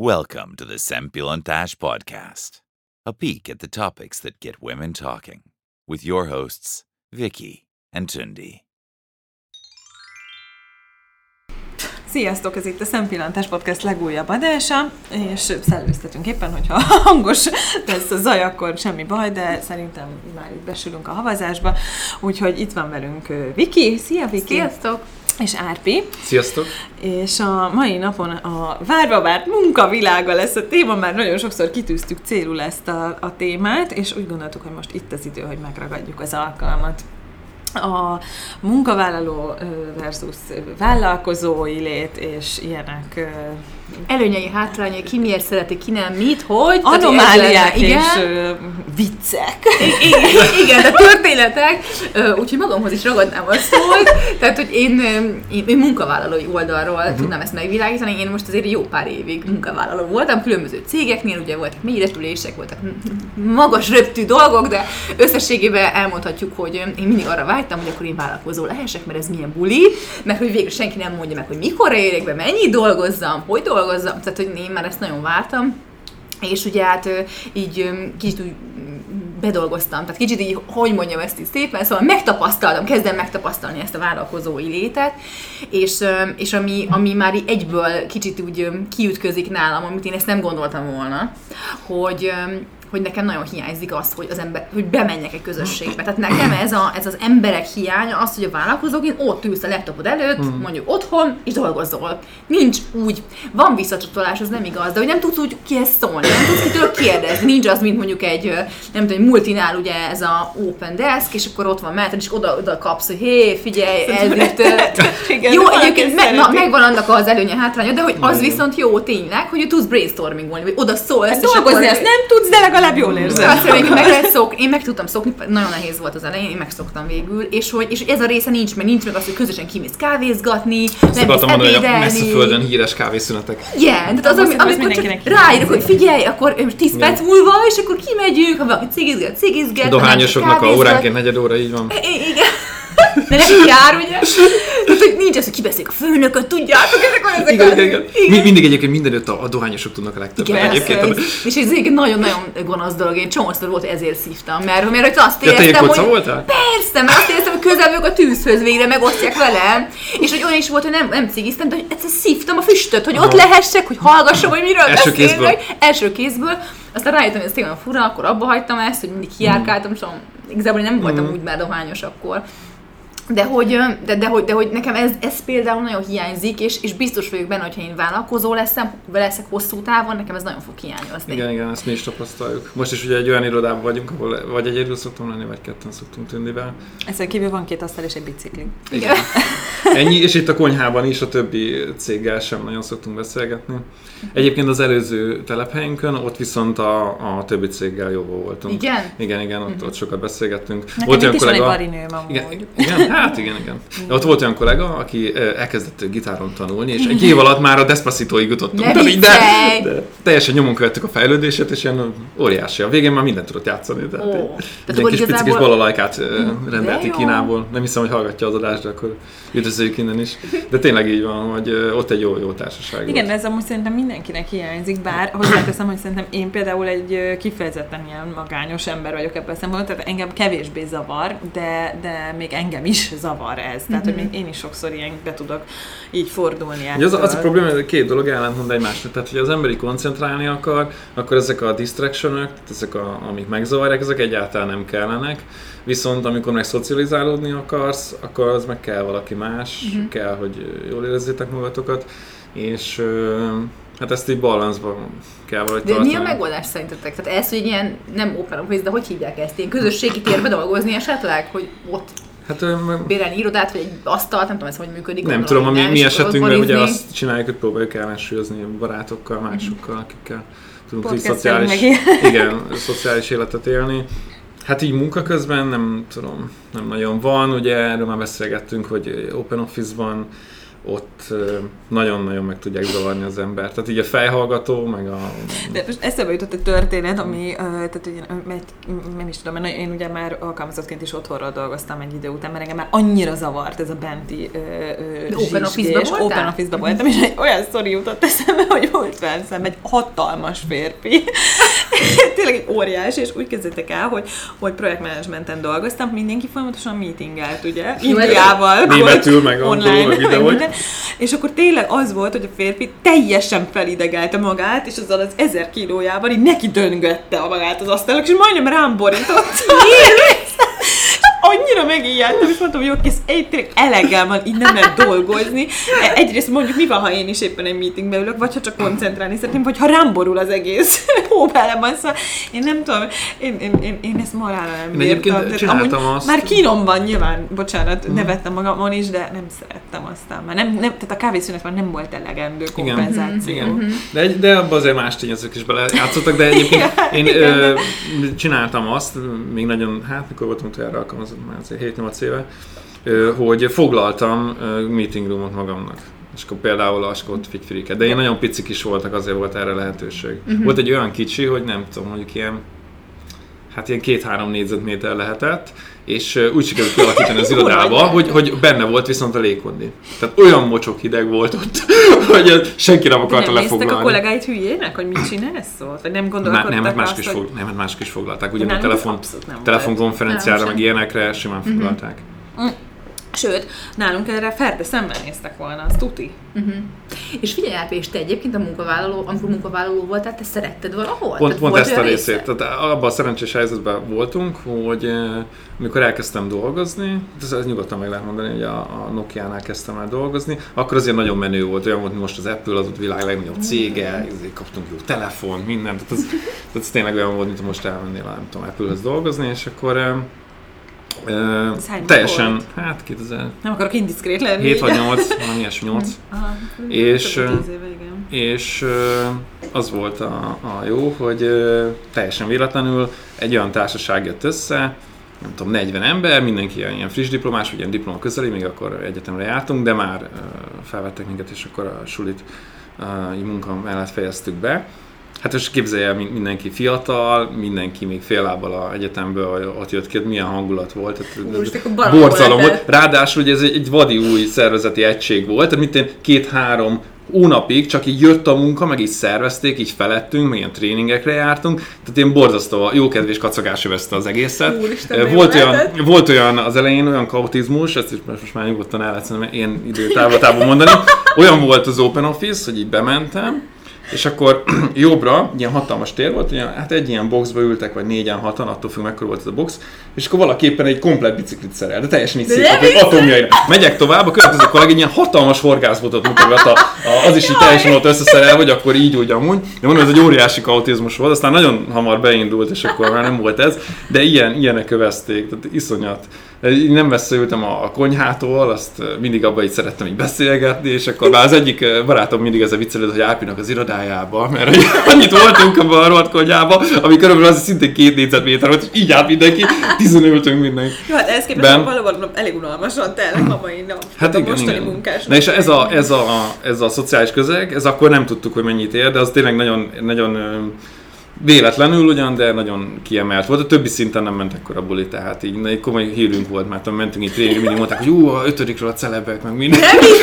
Welcome to the Sempilontash Podcast, a peek at the topics that get women talking, with your hosts, Vicky and Tundi. Sziasztok, ez itt a Szempillantás Podcast legújabb adása, és szellőztetünk éppen, hogyha hangos lesz a zaj, akkor semmi baj, de szerintem már itt besülünk a havazásba. Úgyhogy itt van velünk Viki. Szia, Viki! Sziasztok! És Árpi. Sziasztok! És a mai napon a várva várt munkavilága lesz a téma, már nagyon sokszor kitűztük célul ezt a, a témát, és úgy gondoltuk, hogy most itt az idő, hogy megragadjuk az alkalmat a munkavállaló versus vállalkozói lét és ilyenek Előnyei, hátrányai, ki miért szereti, ki nem, mit, hogy. anomáliák Tehát, igen, és ö, viccek. igen, de történetek, úgyhogy magamhoz is ragadnám a szót. Tehát, hogy én, én, én munkavállalói oldalról uh-huh. tudnám ezt megvilágítani. Én most azért jó pár évig munkavállaló voltam, különböző cégeknél, ugye voltak mélyretülések, voltak magas röptű dolgok, de összességében elmondhatjuk, hogy én mindig arra vágytam, hogy akkor én vállalkozó lehessek, mert ez milyen buli, mert hogy végül senki nem mondja meg, hogy mikor érjek be, mennyit dolgozzam, hogy dolgozzam, tehát hogy én már ezt nagyon vártam. És ugye hát így kicsit úgy bedolgoztam, tehát kicsit így, hogy mondjam ezt így szépen, szóval megtapasztaltam, kezdem megtapasztalni ezt a vállalkozói létet, és, és ami, ami már így egyből kicsit úgy kiütközik nálam, amit én ezt nem gondoltam volna, hogy hogy nekem nagyon hiányzik az, hogy az ember, hogy bemenjek egy közösségbe. Tehát nekem ez, a, ez az emberek hiánya, az, hogy a vállalkozók, én ott ülsz a laptopod előtt, mm. mondjuk otthon, és dolgozol. Nincs úgy, van visszacsatolás, az nem igaz, de hogy nem tudsz úgy kihez szólni, nem tudsz kitől kérdezni. Nincs az, mint mondjuk egy, nem tudom, egy multinál ugye ez a open desk, és akkor ott van melletted, és oda, oda kapsz, hogy hé, figyelj. Igen, Jó, egyébként me, na, megvan annak az előnye, hátránya, de hogy az viszont jó tényleg, hogy tudsz brainstormingolni, vagy oda szólsz, és Dolgozni akkor- azt nem tudsz, de legalább jól érzed. azt mondom, meg lehet szok, én meg tudtam szokni, nagyon nehéz volt az elején, én megszoktam végül, és hogy és ez a része nincs meg, nincs meg az, hogy közösen kimész kávézgatni, Azt nem akartam mondani, hogy a ebédelni. messze földön híres kávészünetek. Igen, tehát az, ami, amikor csak ráírok, hogy figyelj, akkor 10 perc múlva, és akkor kimegyünk, ha valaki cigizget, cigizget. ha nem, Dohányosoknak a óránként negyed óra, így van. Igen. De neki jár, ugye? Tehát, hogy nincs az, hogy kibeszéljük a főnököt, tudjátok, ezek olyan ezek Igen, igen, igen. Mi- Mindig egyébként mindenütt a, a dohányosok tudnak a legtöbbet. Igen, egyébként. persze. és ez egyébként nagyon-nagyon gonosz dolog, én csomószor volt, ezért szívtam, mert, mert hogy azt éreztem, hogy voltál? persze, mert azt éreztem, hogy közel a tűzhöz végre, megosztják velem, és hogy olyan is volt, hogy nem, nem cigiztem, de hogy egyszer szívtam a füstöt, hogy ott Aha. lehessek, hogy hallgassam, hogy miről Első beszélnek. Első kézből. Aztán rájöttem, hogy ez tényleg fura, akkor abba hagytam ezt, hogy mindig kiárkáltam, és igazából én nem voltam Mhm. úgy már dohányos akkor. De hogy, de, de, hogy, de hogy nekem ez, ez például nagyon hiányzik, és, és biztos vagyok benne, hogyha én vállalkozó leszem, leszek hosszú távon, nekem ez nagyon fog hiányozni. Igen, igen, ezt mi is tapasztaljuk. Most is ugye egy olyan irodában vagyunk, ahol vagy egyedül szoktunk lenni, vagy ketten szoktunk tűnnivel. Ezen kívül van két asztal és egy bicikli. Igen. Ennyi, és itt a konyhában is a többi céggel sem nagyon szoktunk beszélgetni. Egyébként az előző telephelyünkön, ott viszont a, a többi céggel jobban voltunk. Igen? Igen, igen, ott, ott sokat beszélgettünk. Nekem itt is van egy. Igen, igen, hát igen, igen. De ott volt olyan kollega, aki elkezdett gitáron tanulni, és egy év alatt már a Despacito-ig jutottunk. De, viccelj! de, teljesen nyomon követtük a fejlődését, és ilyen óriási. A végén már mindent tudott játszani. Tehát Ó. egy, Tehát egy akkor kis picikis igazából- balalajkát eh, rendelt ki jó. Kínából. Nem hiszem, hogy hallgatja az adást, de akkor üdvözöljük innen is. De tényleg így van, hogy ott egy jó, jó társaság Igen, volt. ez amúgy szerintem mindenkinek hiányzik, bár hozzáteszem, hogy szerintem én például egy kifejezetten ilyen magányos ember vagyok ebben a szempontból, tehát engem kevésbé zavar, de, de még engem is zavar ez. Tehát, hogy még én is sokszor ilyen be tudok így fordulni. Az, az a probléma, hogy két dolog ellentmond egymásnak. Tehát, hogy az emberi koncentrálni akar, akkor ezek a distractionok, tehát ezek, a, amik megzavarják, ezek egyáltalán nem kellenek. Viszont amikor meg szocializálódni akarsz, akkor az meg kell valaki más, uh-huh. kell, hogy jól érezzétek magatokat, és hát ezt így balanszban kell valahogy De tartani. mi a megoldás szerintetek? Tehát ez, hogy ilyen, nem open office, de hogy hívják ezt? Ilyen közösségi térbe dolgozni esetleg? Hogy ott Hát bérelni irodát, vagy egy asztalt, nem tudom ez hogy működik. nem tudom, a mi, mi esetünkben ugye azt csináljuk, hogy próbáljuk ellensúlyozni barátokkal, másokkal, akikkel tudunk így szociális, igen, szociális életet élni. Hát így munka közben nem tudom, nem nagyon van, ugye erről már beszélgettünk, hogy Open Office-ban ott nagyon-nagyon meg tudják zavarni az embert. Tehát így a fejhallgató, meg a... De most eszembe jutott egy történet, ami, tehát ugye, nem is tudom, mert én ugye már alkalmazottként is otthonról dolgoztam egy idő után, mert engem már annyira zavart ez a benti uh, Open Office-ba voltál? Open Office-ba voltam, és egy olyan sztori jutott eszembe, hogy volt velem egy hatalmas férfi. Tényleg egy óriás, és úgy kezdődtek el, hogy, hogy projektmenedzsmenten dolgoztam, mindenki folyamatosan meetingelt, ugye? Indiával. Németül, meg online, meg videó, És akkor tényleg az volt, hogy a férfi teljesen felidegelte magát, és azzal az ezer kilójával így neki döngötte a magát az asztalnak, és majdnem rám borított. Annyira megijedtem, és mondtam, hogy jó, kész, egy tényleg eleggel van, így nem lehet dolgozni. E- Egyrészt mondjuk, mi van, ha én is éppen egy meetingbe ülök, vagy ha csak koncentrálni szeretném, vagy ha rám borul az egész hóbelemban, szóval én nem tudom, én, én, én, én ezt marára nem Én egyébként bírtam. Csináltam azt- Már kínom van nyilván, bocsánat, nevettem magamon is, de nem szerettem aztán. Már nem, nem, tehát a kávészünet már nem volt elegendő kompenzáció. Igen. De, egy- de abban azért más tényezők is belejátszottak, de egyébként én Igen. ö, csináltam azt, még nagyon, hát mikor voltunk erre alkalmazott, már azért 7-8 éve, hogy foglaltam meeting roomot magamnak. És akkor például a Scott Figfriket. De én nagyon picik is voltak, azért volt erre lehetőség. Uh-huh. Volt egy olyan kicsi, hogy nem tudom, mondjuk ilyen hát ilyen két-három négyzetméter lehetett, és úgy sikerült kialakítani az irodába, hogy, hogy benne volt viszont a légkondi. Tehát olyan mocsok hideg volt ott, hogy senki nem akarta nem néztek a lefoglalni. kollégáid hülyének, hogy mit csinálsz ott? Vagy nem gondolkodtak nem, hát mások azt, is, fog, nem, hát mások is foglalták. Ugye a telefon, telefonkonferenciára, meg ilyenekre simán foglalták. Sőt, nálunk erre ferde szemben néztek volna, az tuti. És figyelj át, és te egyébként a munkavállaló, amikor munkavállaló voltál, te szeretted valahol? Pont, Tehát pont ezt a részét. része? Tehát abban a szerencsés helyzetben voltunk, hogy eh, amikor elkezdtem dolgozni, ez, ez nyugodtan meg lehet mondani, hogy a, a Nokia-nál kezdtem el dolgozni, akkor azért nagyon menő volt, olyan volt, most az Apple, az ott világ legnagyobb cége, ezért kaptunk jó telefon, mindent. Tehát ez, tehát ez tényleg olyan volt, mint most elmennél, nem tudom, Apple-hez dolgozni, és akkor eh, teljesen, volt? hát 2007 Nem akarok indiszkrét lenni. vagy 8, valami ilyesmi 8. Aha, És, éve, és az volt a, a jó, hogy teljesen véletlenül egy olyan társaság jött össze, nem tudom, 40 ember, mindenki ilyen, friss diplomás, vagy ilyen diploma közeli, még akkor egyetemre jártunk, de már felvettek minket, és akkor a sulit így munka mellett fejeztük be. Hát és képzelje el, min- mindenki fiatal, mindenki még fél lábbal a egyetemből ott jött ki, milyen hangulat volt. Tehát, lett. volt. Ráadásul ugye ez egy, egy vadi új szervezeti egység volt, tehát mint én két-három hónapig csak így jött a munka, meg így szervezték, így felettünk, meg ilyen tréningekre jártunk, tehát ilyen borzasztó jókedvés kacagás övezte az egészet. Úristen, volt, olyan, lehetett. volt olyan az elején, olyan kaotizmus, ezt is most már nyugodtan el lehet ilyen időtávlatában mondani, olyan volt az Open Office, hogy így bementem, és akkor jobbra, ilyen hatalmas tér volt, ilyen, hát egy ilyen boxba ültek, vagy négyen, hatan, attól függ, mekkora volt ez a box, és akkor valaki éppen egy komplet biciklit szerel, de teljesen így szép, atomjaira. Megyek tovább, a következő kollega egy ilyen hatalmas horgászbotot mutogat, a, a, az is így teljesen ott összeszerel, hogy akkor így úgy amúgy. De mondom, ez egy óriási kaotizmus volt, aztán nagyon hamar beindult, és akkor már nem volt ez, de ilyen, ilyenek övezték, tehát iszonyat. Nem messze ültem a, a konyhától, azt mindig abban így szerettem így beszélgetni, és akkor már az egyik barátom mindig ez a viccelődött, hogy Ápinak az irodájába, mert hogy annyit voltunk abban a rohadt konyhába, ami körülbelül az szintén két négyzetméter volt, és így állt mindenki, tizen ültünk mindenki. Jó, hát ehhez képest Ben- valóban elég unalmasan telnek a mai nap. Hát a igen, mostani igen. munkás. Na és ez a, ez, a, ez a szociális közeg, ez akkor nem tudtuk, hogy mennyit ér, de az tényleg nagyon, nagyon véletlenül ugyan, de nagyon kiemelt volt. A többi szinten nem ment akkor a buli, tehát így egy komoly hírünk volt, mert mentünk itt tréningre, mindig mondták, hogy ú, a ötödikről a celebek, meg minden.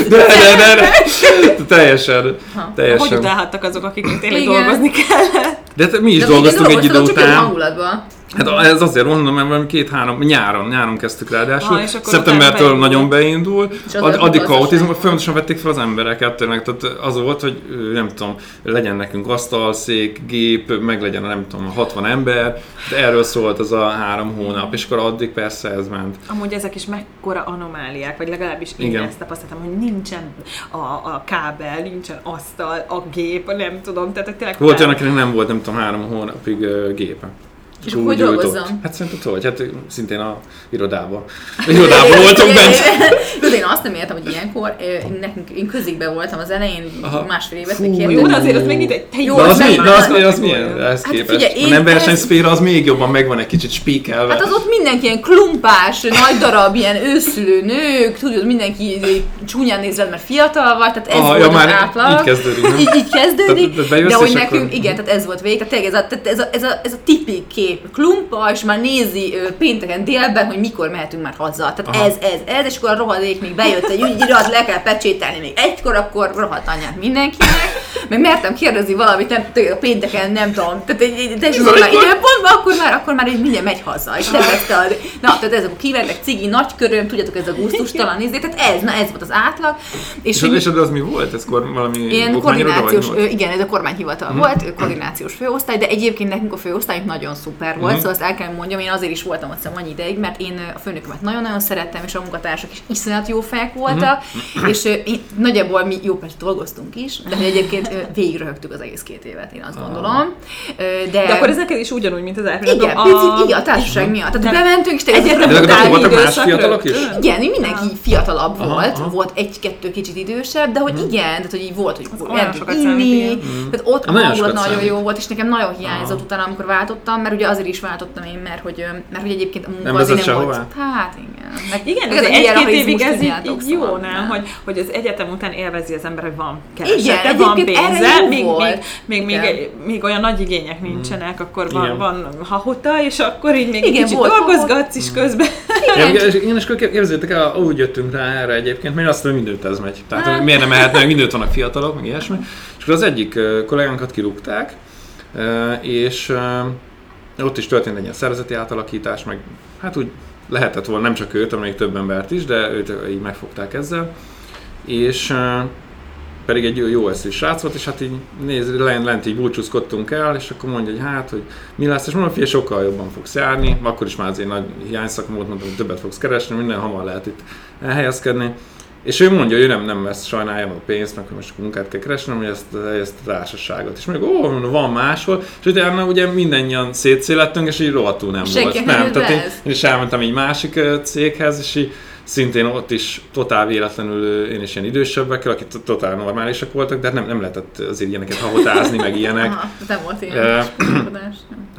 De, de, de, de, de, teljesen, Hogy teljesen. utálhattak azok, akiknek tényleg Igen. dolgozni kellett? De te- mi is De dolgoztunk egy idő csak után. hangulatban. Hát ez azért mondom, mert valami két-három, nyáron, nyáron kezdtük ráadásul. És Szeptembertől nagyon beindult. És Ad, addig kaotizmus, folyamatosan vették fel az embereket, tényleg, tehát az volt, hogy nem tudom, legyen nekünk asztalszék, gép, meg legyen nem tudom, 60 ember. De erről szólt az a három hónap, és akkor addig persze ez ment. Amúgy ezek is mekkora anomáliák, vagy legalábbis én Igen. ezt tapasztaltam, hogy nincsen a, a kábel, nincsen asztal, a gép, nem tudom, tehát tényleg Volt olyan, akinek nem volt, nem tudom, három hónapig ö, gépe. És úgy hogy dolgozzam? Hát szerintem hogy? Hát szintén a irodában. Irodában voltunk bent. Tudod, én azt nem értem, hogy ilyenkor, nekünk, én középben voltam az elején, Aha. másfél évet, Fú, Jó, de azért az még itt egy Jó, De az, az mi, de az, az milyen ehhez Hát képest? figyelj, én a nem ez- versenyszféra az még jobban megvan egy kicsit spíkelve. Hát az ott mindenki ilyen klumpás, nagy darab, ilyen őszülő nők, tudod, mindenki így csúnyán néz rád, mert fiatal vagy, tehát ez Aha, volt ja, az már átlag. így kezdődik? Így, így kezdődik, tehát bejössz, de hogy nekünk, akkor- igen, tehát ez volt végig, tehát ez a, ez a, ez a, ez a tipik kép, klumpa, és már nézi pénteken délben, hogy mikor mehetünk már haza. Tehát Aha. ez, ez, ez, és akkor a rohadék még bejött egy ügyirat, le kell pecsételni még egykor, akkor rohadt anyát mindenkinek. Meg mertem kérdezni valamit, nem, a pénteken nem tudom, tehát egy, egy teljesen normál időpontban, akkor már, akkor már így mindjárt megy haza, és nem a, na, tehát ez akkor kivernek cigi nagy köröm, tudjátok, ez a gusztustalan izé, tehát ez, na ez volt az átlag, és, És, hogy- és az mi volt? Ez kor, valami Ilyen koordinációs, igen, ez a kormányhivatal Mhm. volt, koordinációs főosztály, de egyébként nekünk a főosztályunk nagyon szuper volt, Mhm. szóval azt el kell mondjam, én azért is voltam ott szerintem annyi ideig, mert én a főnökömet nagyon-nagyon szerettem, és a munkatársak is iszonyat jó fejek voltak, Mhm. és én, nagyjából mi jó persze dolgoztunk is, de egyébként végigröhögtük az egész két évet, én azt gondolom. Ö, De, De akkor ez neked is ugyanúgy, mint az árpillanat. igen, picit, igen, a társaság miatt. Tehát Nem. bementünk, és akkor utáni voltak más időszak fiatalok is? igen, mindenki fiatalabb Aha, volt, aha. volt egy-kettő kicsit idősebb, de hogy igen, tehát hogy így volt, hogy számít, inni, igen. tehát ott a Nagyon jó volt, és nekem nagyon hiányzott utána, amikor váltottam, mert ugye azért is váltottam én, mert hogy, mert hogy egyébként a munka Nem azért nem volt. Hát igen. Meg, Igen, meg ez a egy-két évig ez így, így jó, szóval, nem? Hogy, hogy az egyetem után élvezi az ember, hogy van Igen, keresete, van egyébként erre pénze, még, még, még, még, Igen. még, olyan nagy igények nincsenek, akkor van, Igen. van hahota, és akkor így még Igen, kicsit volt dolgozgatsz is közben. Ja, igen, és, igen, és akkor képzeljétek el, úgy jöttünk rá erre egyébként, mert azt mondom, mindent ez megy. Tehát Hát. miért nem mehetne, meg mindent vannak fiatalok, meg ilyesmi. És akkor az egyik kollégánkat kirúgták, és ott is történt egy ilyen szervezeti átalakítás, meg hát úgy lehetett volna, nem csak őt, hanem még több embert is, de őt így megfogták ezzel. És pedig egy jó, eszű srác volt, és hát így néz, lent, lent így búcsúzkodtunk el, és akkor mondja, hogy hát, hogy mi lesz, és mondom, hogy sokkal jobban fogsz járni, akkor is már azért nagy hiányszak volt, mondtam, hogy többet fogsz keresni, minden hamar lehet itt elhelyezkedni. És ő mondja, hogy nem, nem ezt sajnálja a pénzt, meg most munkát kell keresni, hanem hogy ezt, ezt a társaságot. És mondjuk, ó, mondom, van máshol, és utána ugye mindannyian szétszélettünk, és így rohadtul nem Senki volt. nem tehát én, én is elmentem egy másik céghez, és így szintén ott is totál véletlenül én is ilyen idősebbekkel, akik to- totál normálisak voltak, de hát nem, nem lehetett azért ilyeneket hahotázni, meg ilyenek. Aha, tehát nem volt ilyen.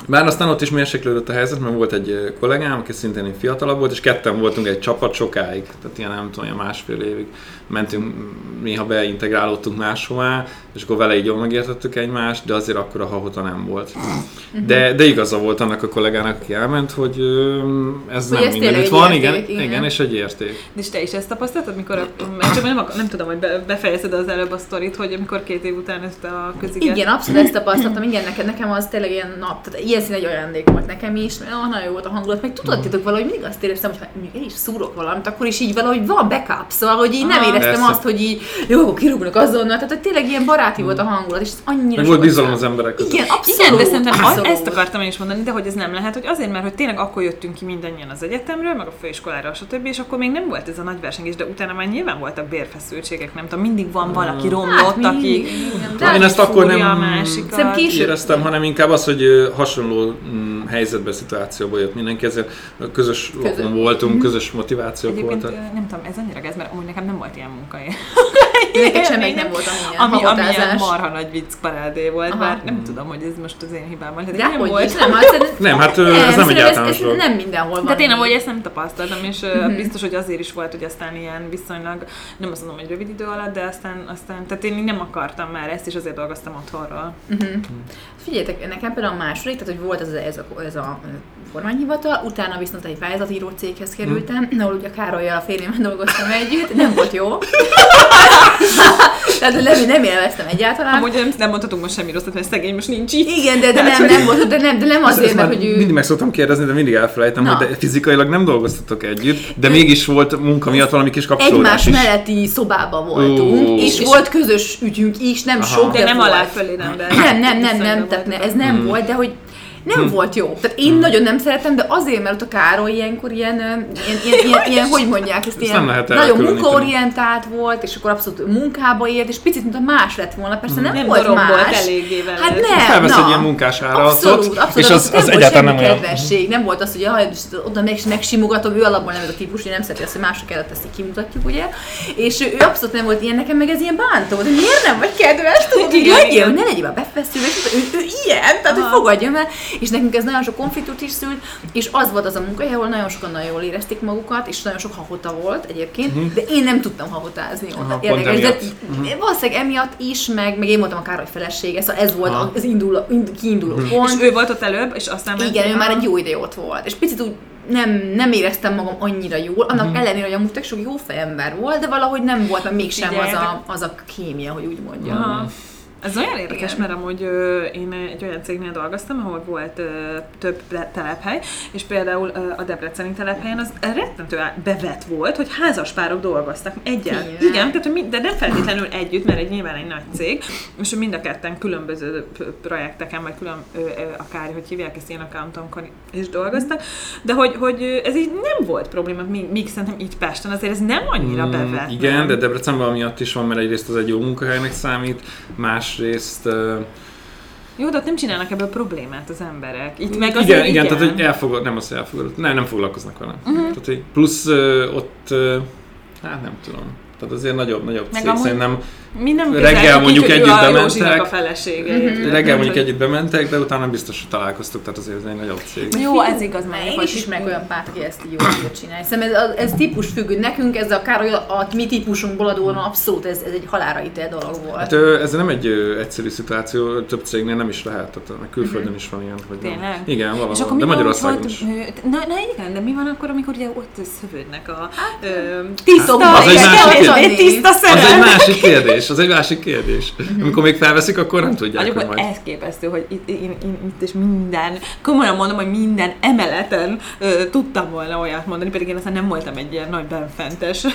Bár aztán ott is mérséklődött a helyzet, mert volt egy kollégám, aki szintén fiatalabb volt, és ketten voltunk egy csapat sokáig, tehát ilyen nem tudom, ilyen másfél évig mentünk, néha beintegrálódtunk máshová, és akkor vele így jól megértettük egymást, de azért akkor a hahota nem volt. De, de igaza volt annak a kollégának, aki elment, hogy ez Hogy nem mindenütt van, érték, igen, igen. igen, és egy érték. És te is ezt tapasztaltad, mikor, a, csak nem, nem tudom, hogy be- befejezed az előbb a sztorit, hogy amikor két év után ezt a köziget... Igen, abszolút ezt tapasztaltam, igen, neked, nekem az tényleg ilyen nap, tehát ilyen szín egy ajándék volt nekem is, mert ah, nagyon jó volt a hangulat, meg tudod, valahogy mindig azt éreztem, hogy ha én is szúrok valamit, akkor is így valahogy van backup, szóval, hogy így nem Ah. Éreztem Persze. azt, hogy így jó, kirúgnak azonnal, tehát hogy tényleg ilyen baráti volt a hangulat, és ez annyira Meg volt bizalom az emberek között. Igen, abszolút. Igen, de szerintem abszolút. ezt akartam én is mondani, de hogy ez nem lehet, hogy azért, mert hogy tényleg akkor jöttünk ki mindannyian az egyetemről, meg a főiskolára, stb. és akkor még nem volt ez a nagy versengés, de utána már nyilván voltak bérfeszültségek, nem tudom, mindig van valaki romlott, Hát, aki igen. De Én ezt akkor nem éreztem, hanem inkább az, hogy hasonló mm, helyzetbe, szituációba jött mindenki, ezért közös Közös. lapon voltunk, közös motivációk voltak. nem tudom, ez annyira gáz, mert amúgy nekem nem volt ilyen munkahely. Neked semmelyik nem volt amilyen Ami, ami ilyen marha nagy vicc parádé volt, Aha. bár nem tudom, hogy ez most az én hibám volt. De Hát nem hogy volt. nem, hát Nem, hát, ö, ez nem egy általános ez, ez nem mindenhol van. De tényleg, így. hogy ezt nem tapasztaltam, és Mhm. uh, biztos, hogy azért is volt, hogy aztán ilyen viszonylag, nem azt mondom, hogy rövid idő alatt, de aztán, aztán tehát én nem akartam már ezt, és azért dolgoztam otthonról. Uh-huh. Figyeljetek, nekem például a második, tehát hogy volt ez a, ez a, ez a kormányhivatal, utána viszont egy pályázatíró céghez kerültem, ahol ugye Károlyjal a férjemmel dolgoztam együtt, nem volt jó. tehát nem, nem élveztem egyáltalán. Amúgy nem, nem mondhatunk most semmi rosszat, mert szegény most nincs így. Igen, de, de nem, nem volt, de nem, de nem azért, ezt mert hogy ő... Mindig meg szoktam kérdezni, de mindig elfelejtem, Na. hogy de fizikailag nem dolgoztatok együtt, de mégis volt munka miatt valami kis kapcsolódás egymás is. melletti szobában voltunk, és, És- volt közös ügyünk is, nem Aha. sok, De nem volt. alá fölé, nem, de Nem, nem, nem, nem, tehát ne, ez nem Hmm. volt, de hogy nem Hm. volt jó. Tehát én nagyon nem szeretem, de azért, mert ott a Károly ilyenkor ilyen, ilyen, ilyen, ilyen, ilyen hogy mondják, ezt Ezt ilyen nem lehet nagyon munkaorientált volt, és akkor abszolút munkába ért, és picit, mint a más lett volna. Persze nem, Nem volt más. eléggé vele. Hát nem, Felvesz na. egy ilyen munkás áratot, Abszolút, abszolút, és az, az volt egyáltalán nem semmi olyan. kedvesség, nem volt az, hogy jaj, oda meg, megsimogatom, ő alapból nem ez a típus, hogy nem szereti azt, hogy mások előtt ezt így kimutatjuk, ugye? És ő, abszolút nem volt ilyen, nekem meg ez ilyen bántó, volt, hogy miért nem vagy kedves, tudod, hogy legyél, ne legyél már befeszülve, és ő, ő, ilyen, tehát hogy fogadjam el, és nekünk ez nagyon sok konfliktust is szült, és az volt az a munkahely, ahol nagyon sokan nagyon jól érezték magukat, és nagyon sok hahota volt egyébként, de én nem tudtam hahotázni ott. Mhm. Aha, Érdekes, de emiatt. valószínűleg emiatt is, meg, meg én voltam a Károly felesége, szóval ez volt az induló, ind- kiinduló Mhm. pont. És ő volt ott előbb, és aztán ment Igen, ő a- már egy jó ide ott volt. És picit úgy nem, nem éreztem magam annyira jól, annak Mhm. ellenére, hogy amúgy tök sok jó fejember volt, de valahogy nem volt, mert mégsem az Figyeljetek. a, az a kémia, hogy úgy mondjam. Aha. Ez olyan érdekes, Igen. mert amúgy ö, én egy olyan cégnél dolgoztam, ahol volt ö, több le- telephely, és például ö, a Debreceni telephelyen az rettentő bevett volt, hogy házas párok dolgoztak egyen. Tényleg? Igen, tehát, hogy mi- de nem feltétlenül együtt, mert egy nyilván egy nagy cég, és mind a ketten különböző projekteken, vagy külön, ö, ö, akár, hogy hívják ezt ilyen accountonkon is dolgoztak, de hogy, hogy ez így nem volt probléma, míg, szerintem itt Pesten azért ez nem annyira Mm, bevett. Igen, nem? de Debrecenben miatt is van, mert egyrészt az egy jó munkahelynek számít, másrészt... Jó, de ott nem csinálnak ebből problémát az emberek. Itt meg azért igen, igen, tehát hogy elfogad, nem az, hogy elfogadod, nem, nem foglalkoznak vele. Uh-huh. Tehát, hogy plusz ott, hát nem tudom, tehát azért nagyobb, nagyobb Meg cég, amúgy- szerintem Mi nem Reggel mondjuk együtt bementek. A felesége. Mhm. érted? reggel mondjuk együtt bementek, de utána biztos, hogy találkoztuk, tehát azért ez egy nagyobb cég. Jó, ez igaz, Már már én is ismerek olyan párt, aki ezt így jól csinálni. Szerintem ez, ez típus függő. Nekünk ez a, a mi típusunkból adódóan abszolút ez, ez egy halára ítélt dolog volt. Hát ez nem egy egyszerű szituáció, több cégnél nem is lehet, tehát külföldön is van ilyen, hogy nem. Mhm. Tényleg? Igen, valahol, És akkor de Magyarországon is. Na, na igen, de mi van akkor, amikor ugye ott szövődnek a ö, Tiszta, tiszta, az egy igen, másik kevésbé kérdés. tiszta Az egy szerelem. másik kérdés, az egy másik kérdés. Amikor még felveszik, akkor nem tudják, hogy Mondjuk, majd. hogy elképesztő, hogy itt, én, én, itt is minden, komolyan mondom, hogy minden emeleten ö, tudtam volna olyat mondani, pedig én aztán nem voltam egy ilyen nagy benfentes,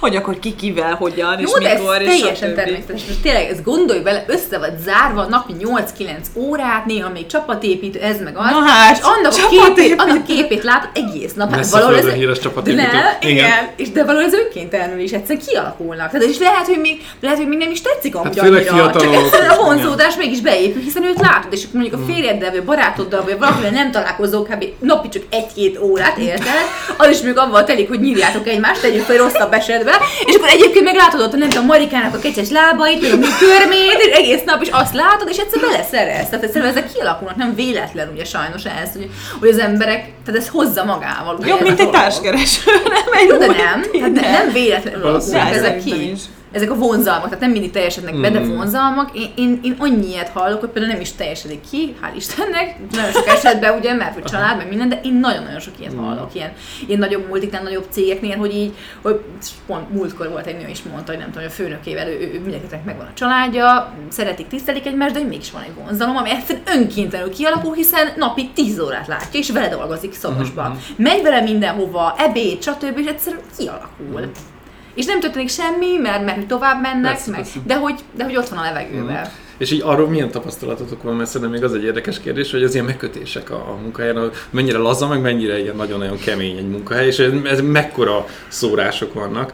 hogy akkor ki kivel, hogyan, és Jó, de ez mikor, és teljesen természetes. Most tényleg, ezt gondolj bele, össze vagy zárva napi 8-9 órát, néha még csapatépítő, ez meg az. Na hát, és annak a, csapatépítő. képét, annak a képét látod egész nap. Hát valahol ez, híres de csapatépítő. nem, igen. Igen. És de valahol ez önkéntelenül is egyszerűen kialakulnak. Tehát és lehet, hogy még, lehet, hogy még nem is tetszik amúgy Hát annyira, csak fiatalok, egyszerűen a igen. vonzódás mégis beépül, hiszen őt látod, és akkor mondjuk a férjeddel, vagy a barátoddal, vagy valakivel nem találkozók, kb. napi csak egy-két órát élted, az is még avval telik, hogy nyírjátok egymást, tegyük fel rosszabb esetben, és akkor egyébként meg látod ott, nem tudom, Marikának a kecses lábait, meg a mi körmét, és egész nap is azt látod, és egyszer beleszerez. Tehát egyszerűen ezek kialakulnak, nem véletlen ugye sajnos ez, hogy, hogy az emberek, tehát ez hozza magával. Jobb, mint egy társkereső, nem egy Jó, de nem, hát Tinder. nem, véletlenül alakulnak ezek ki. is. Ezek a vonzalmak, tehát nem mindig teljesednek be, de Mm. vonzalmak. Én, én, én annyi ilyet hallok, hogy például nem is teljesedik ki, hál' Istennek, nagyon sok esetben ugye, mert hogy család, meg minden, de én nagyon-nagyon sok ilyet hallok, ilyen, ilyen nagyobb multiknál, nagyobb cégeknél, hogy így, hogy pont múltkor volt egy nő is mondta, hogy nem tudom, hogy a főnökével ő, ő mindenkinek megvan a családja, szeretik, tisztelik egymást, de mégis van egy vonzalom, ami egyszerűen önkéntelenül kialakul, hiszen napi 10 órát látja, és vele dolgozik szorosban. Megy vele mindenhova, ebéd, stb. és egyszerűen kialakul. És nem történik semmi, mert, mert tovább mennek, Persze, meg, persze. de, hogy, de hogy ott van a levegőben. És így arról milyen tapasztalatotok van, mert szerintem még az egy érdekes kérdés, hogy az ilyen megkötések a, a munkahelyen, mennyire laza, meg mennyire ilyen nagyon-nagyon kemény egy munkahely, és ez, ez mekkora szórások vannak.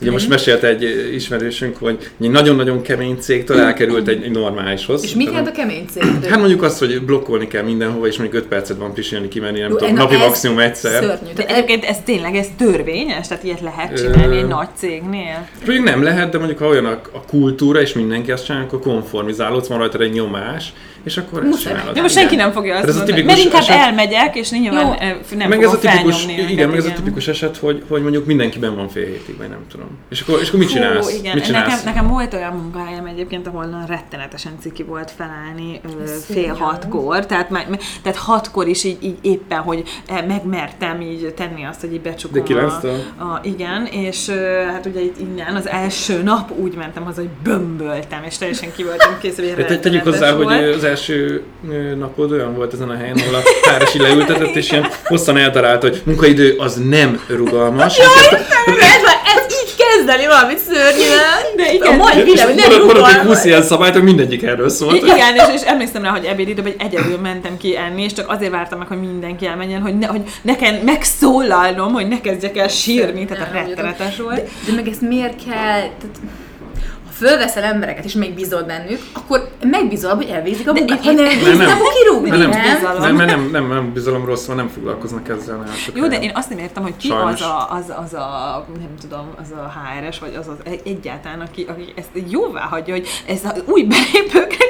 Ugye most mesélte egy ismerősünk, hogy egy nagyon-nagyon kemény cégtől elkerült egy, egy normálishoz. És mit jelent a kemény cég? Hát mondjuk azt, hogy blokkolni kell mindenhova, és mondjuk 5 percet van pisilni, kimenni, nem Jó, tudom, na napi maximum egyszer. Szörnyű. De egyébként ez tényleg, ez törvényes? Tehát ilyet lehet csinálni egy nagy cégnél? Mondjuk nem lehet, de mondjuk ha olyan a, a kultúra, és mindenki azt csinálja, akkor konformizálódsz, van rajta egy nyomás, és akkor ezt Muszáj. De most Igen. senki nem fogja azt ez a mondani, tipikus mert inkább eset- elmegyek, és nyilván Jó. eh, nem meg ez a tipikus, felnyomni igen, meg ez a tipikus eset, hogy, hogy mondjuk mindenkiben van fél hétig, vagy nem tudom. És akkor, és akkor mit Hú, csinálsz? igen. Mit csinálsz? Nekem, nekem volt olyan munkahelyem egyébként, ahol rettenetesen ciki volt felállni ö, fél hatkor, tehát, már- tehát hatkor is így, így éppen, hogy eh, megmertem így tenni azt, hogy így becsukom. De a, a, igen, és hát ugye itt innen az első nap úgy mentem haza, hogy bömböltem, és teljesen ki voltam kész, hogy De te, tegyük hozzá, hogy az első napod olyan volt ezen a helyen, ahol a páros így leültetett, és ilyen hosszan eltalálta, hogy munkaidő az nem rugalmas. ez, van, ez így elképzelni valamit szörnyűen. De igen. A mai világ, hogy nem Marad- egy jóval. 20 ilyen szabályt, hogy mindegyik erről szólt. I- Igen, és, és emlékszem rá, hogy ebédidőben egy egyedül mentem ki enni, és csak azért vártam meg, hogy mindenki elmenjen, hogy, ne, hogy nekem megszólalnom, hogy ne kezdjek el sírni, tehát a rettenetes De, volt. de meg ezt miért kell? Tehát, fölveszel embereket és megbízol bennük, akkor megbízol, hogy elvégzik a munkát. Ha nem, Nem, nem, nem. kirúgni, Nem, nem. nem? Bizalom. Nem, nem, nem, nem bizalom rossz van, nem foglalkoznak ezzel. nagyon sok Jó, de én azt nem értem, hogy ki Sajnos. az a, az, az a, nem tudom, az a HRS, vagy az az egy- egyáltalán, aki, aki ezt jóvá hagyja, hogy ez az új belépőknek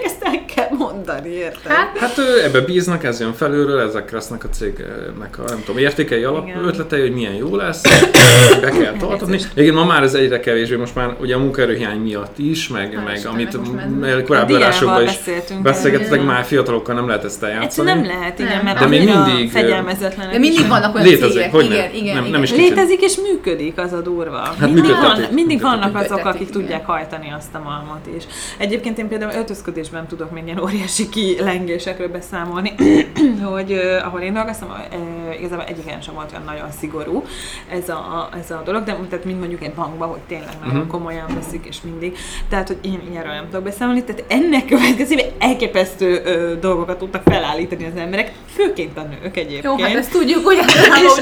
kell mondani, érted? Hát, Hát ő, ebbe bíznak, ez jön felülről, ezek lesznek a cégnek a, nem tudom, értékei, Igen. alapötletei, hogy milyen jó lesz, be kell tartatni. Igen, ma már ez egyre kevésbé, most már ugye a munkaerőhiány miatt is, meg, Hál' meg amit már- korábbi A adásokban is erről. már fiatalokkal nem lehet ezt eljátszani. Egyszerűen nem lehet, igen, mert De még mindig, fegyelmezetlenek. de mindig vannak olyan Létezik, cégek, hogy igen, igen, Nem- igen. nem is Létezik és működik, az a durva. Hát mindig, működtetik. van, mindig vannak azok, akik tudják hajtani azt a malmat is. Egyébként én például öltözködésben tudok még ilyen óriási kilengésekről beszámolni, hogy uh, ahol én dolgoztam, uh, igazából egyiken sem volt olyan nagyon szigorú ez a, ez a dolog, de tehát mind mondjuk egy bankban, hogy tényleg nagyon Mhm. komolyan veszik, és mindig. Tehát, hogy én ilyenről nem tudok beszámolni, tehát ennek következtében elképesztő uh, dolgokat tudtak felállítani az emberek, főként a nők egyébként. Jó, hát ezt tudjuk, hogy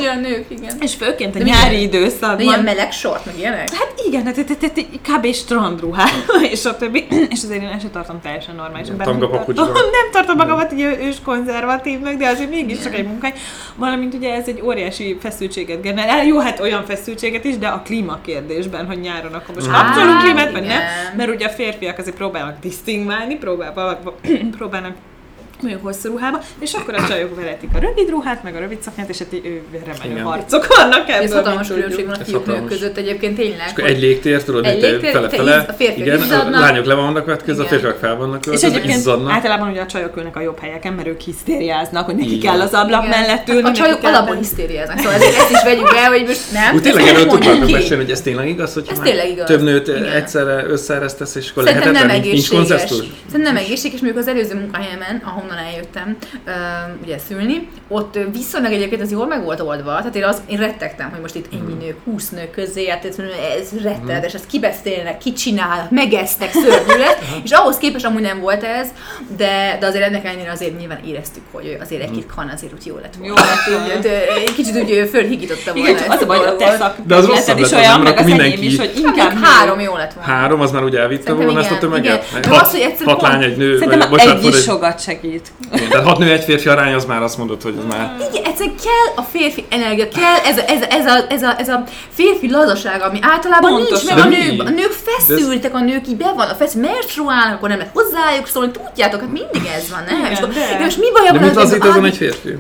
a nők, igen. és főként a De nyári milyen- időszakban. De ilyen meleg sort, meg ilyenek? Hát igen, hát, hát, hát, kb. strandruhában, és a többi. És azért én ezt tartom teljesen normálisan. bár Tartom- Nem tartom magamat így ős konzervatívnak, de azért mégis csak egy munkány. Valamint ugye ez egy óriási feszültséget generál. Jó, hát olyan feszültséget is, de a klíma kérdésben, hogy nyáron akkor most kapcsolunk klímát, vagy nem. Mert ugye a férfiak azért próbálnak disztingválni, próbálnak, próbálnak mondjuk hosszú ruhába, és akkor a csajok veretik a rövid ruhát, meg a rövid szaknyát, és hát remenő harcok vannak ebből. Ez hatalmas különbség van a fiúk nők között egyébként tényleg. És akkor egy légtér, tudod, Egy egy légtér, te fele-fele. a férfiak Igen, a izzadnak. lányok le vannak vetkezve, a férfiak fel vannak És egyébként izzadnak. általában ugye a csajok ülnek a jobb helyeken, mert ők hisztériáznak, hogy neki kell az ablak Igen. mellett ülni. A csajok alapból hisztériáznak, szóval ezt is vegyük be, hogy most nem. Úgy tényleg erről tudnátok beszélni, hogy ez tényleg igaz, hogy Ez már tényleg igaz. több nőt egyszerre összeeresztesz, és akkor lehetetlen, nincs konzesztus. Szerintem nem egészséges, mondjuk az előző munkahelyemen, ahonnan eljöttem, ö, ugye szülni, ott viszonylag egyébként ez jól meg volt oldva. Tehát én, az, én rettegtem, hogy most itt ennyi nő, 20 nő közé, hát ez, ez rettenetes, ezt kibeszélnek, kicsinálnak, megesztek, szörnyűlet, és ahhoz képest amúgy nem volt ez, de, de azért ennek ellenére azért nyilván éreztük, hogy azért egy-két kan azért úgy jó lett volna. Jó ö, Egy kicsit úgy fölhigította volna Igen, az a baj, a te szak De az rosszabb is lett olyan, meg az enyém mindenki- is, hogy Inkább három jó lett volna. Három, az már ugye elvitte volna ezt a tömeget? Hat, az, lány, egy nő, Szerintem vagy bocsánat, egy is sokat segít. Igen, tehát hat nő, egy férfi arány, az már azt mondod, hogy az már... Igen, egyszerűen kell a férfi energia, kell ez a, ez a, ez a, ez a, ez a férfi lazaság, ami általában Pontosan. nincs meg a nők. A nők feszültek, a nők így be van, a feszül, menstruálnak, akkor nem lehet hozzájuk szólni, tudjátok, hát mindig ez van, nem? Igen, És akkor- de. most mi baj De van mit az, lazít hogy azon a- egy férfi?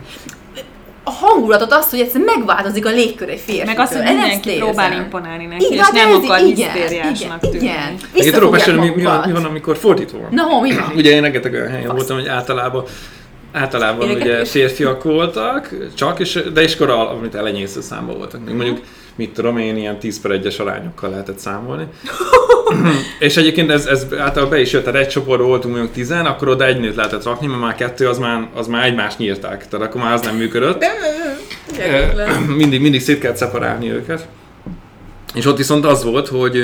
A hangulatot azt, hogy egyszerűen megváltozik a légkör egy férfi. Meg azt, hogy mindenki próbál imponálni neki, és hát nem ez- akar igen, hisztériásnak igen, tűnni. Igen, tudok mesélni, mi, mi, van, magukat. mi van, amikor fordítva van. Na, mi van? Ugye én rengeteg olyan helyen voltam, hogy általában általában ugye Érdekes. férfiak voltak, csak, és, de is kora, amit elenyésző számban voltak. Még mondjuk, mit tudom én, ilyen 10 per 1-es arányokkal lehetett számolni. és egyébként ez, ez általában be is jött, tehát egy csoportban voltunk mondjuk 10 akkor oda egy nőt lehetett rakni, mert már kettő az már, az már egymást nyírták, tehát akkor már az nem működött. Mindig, mindig szét kellett szeparálni őket. És ott viszont az volt, hogy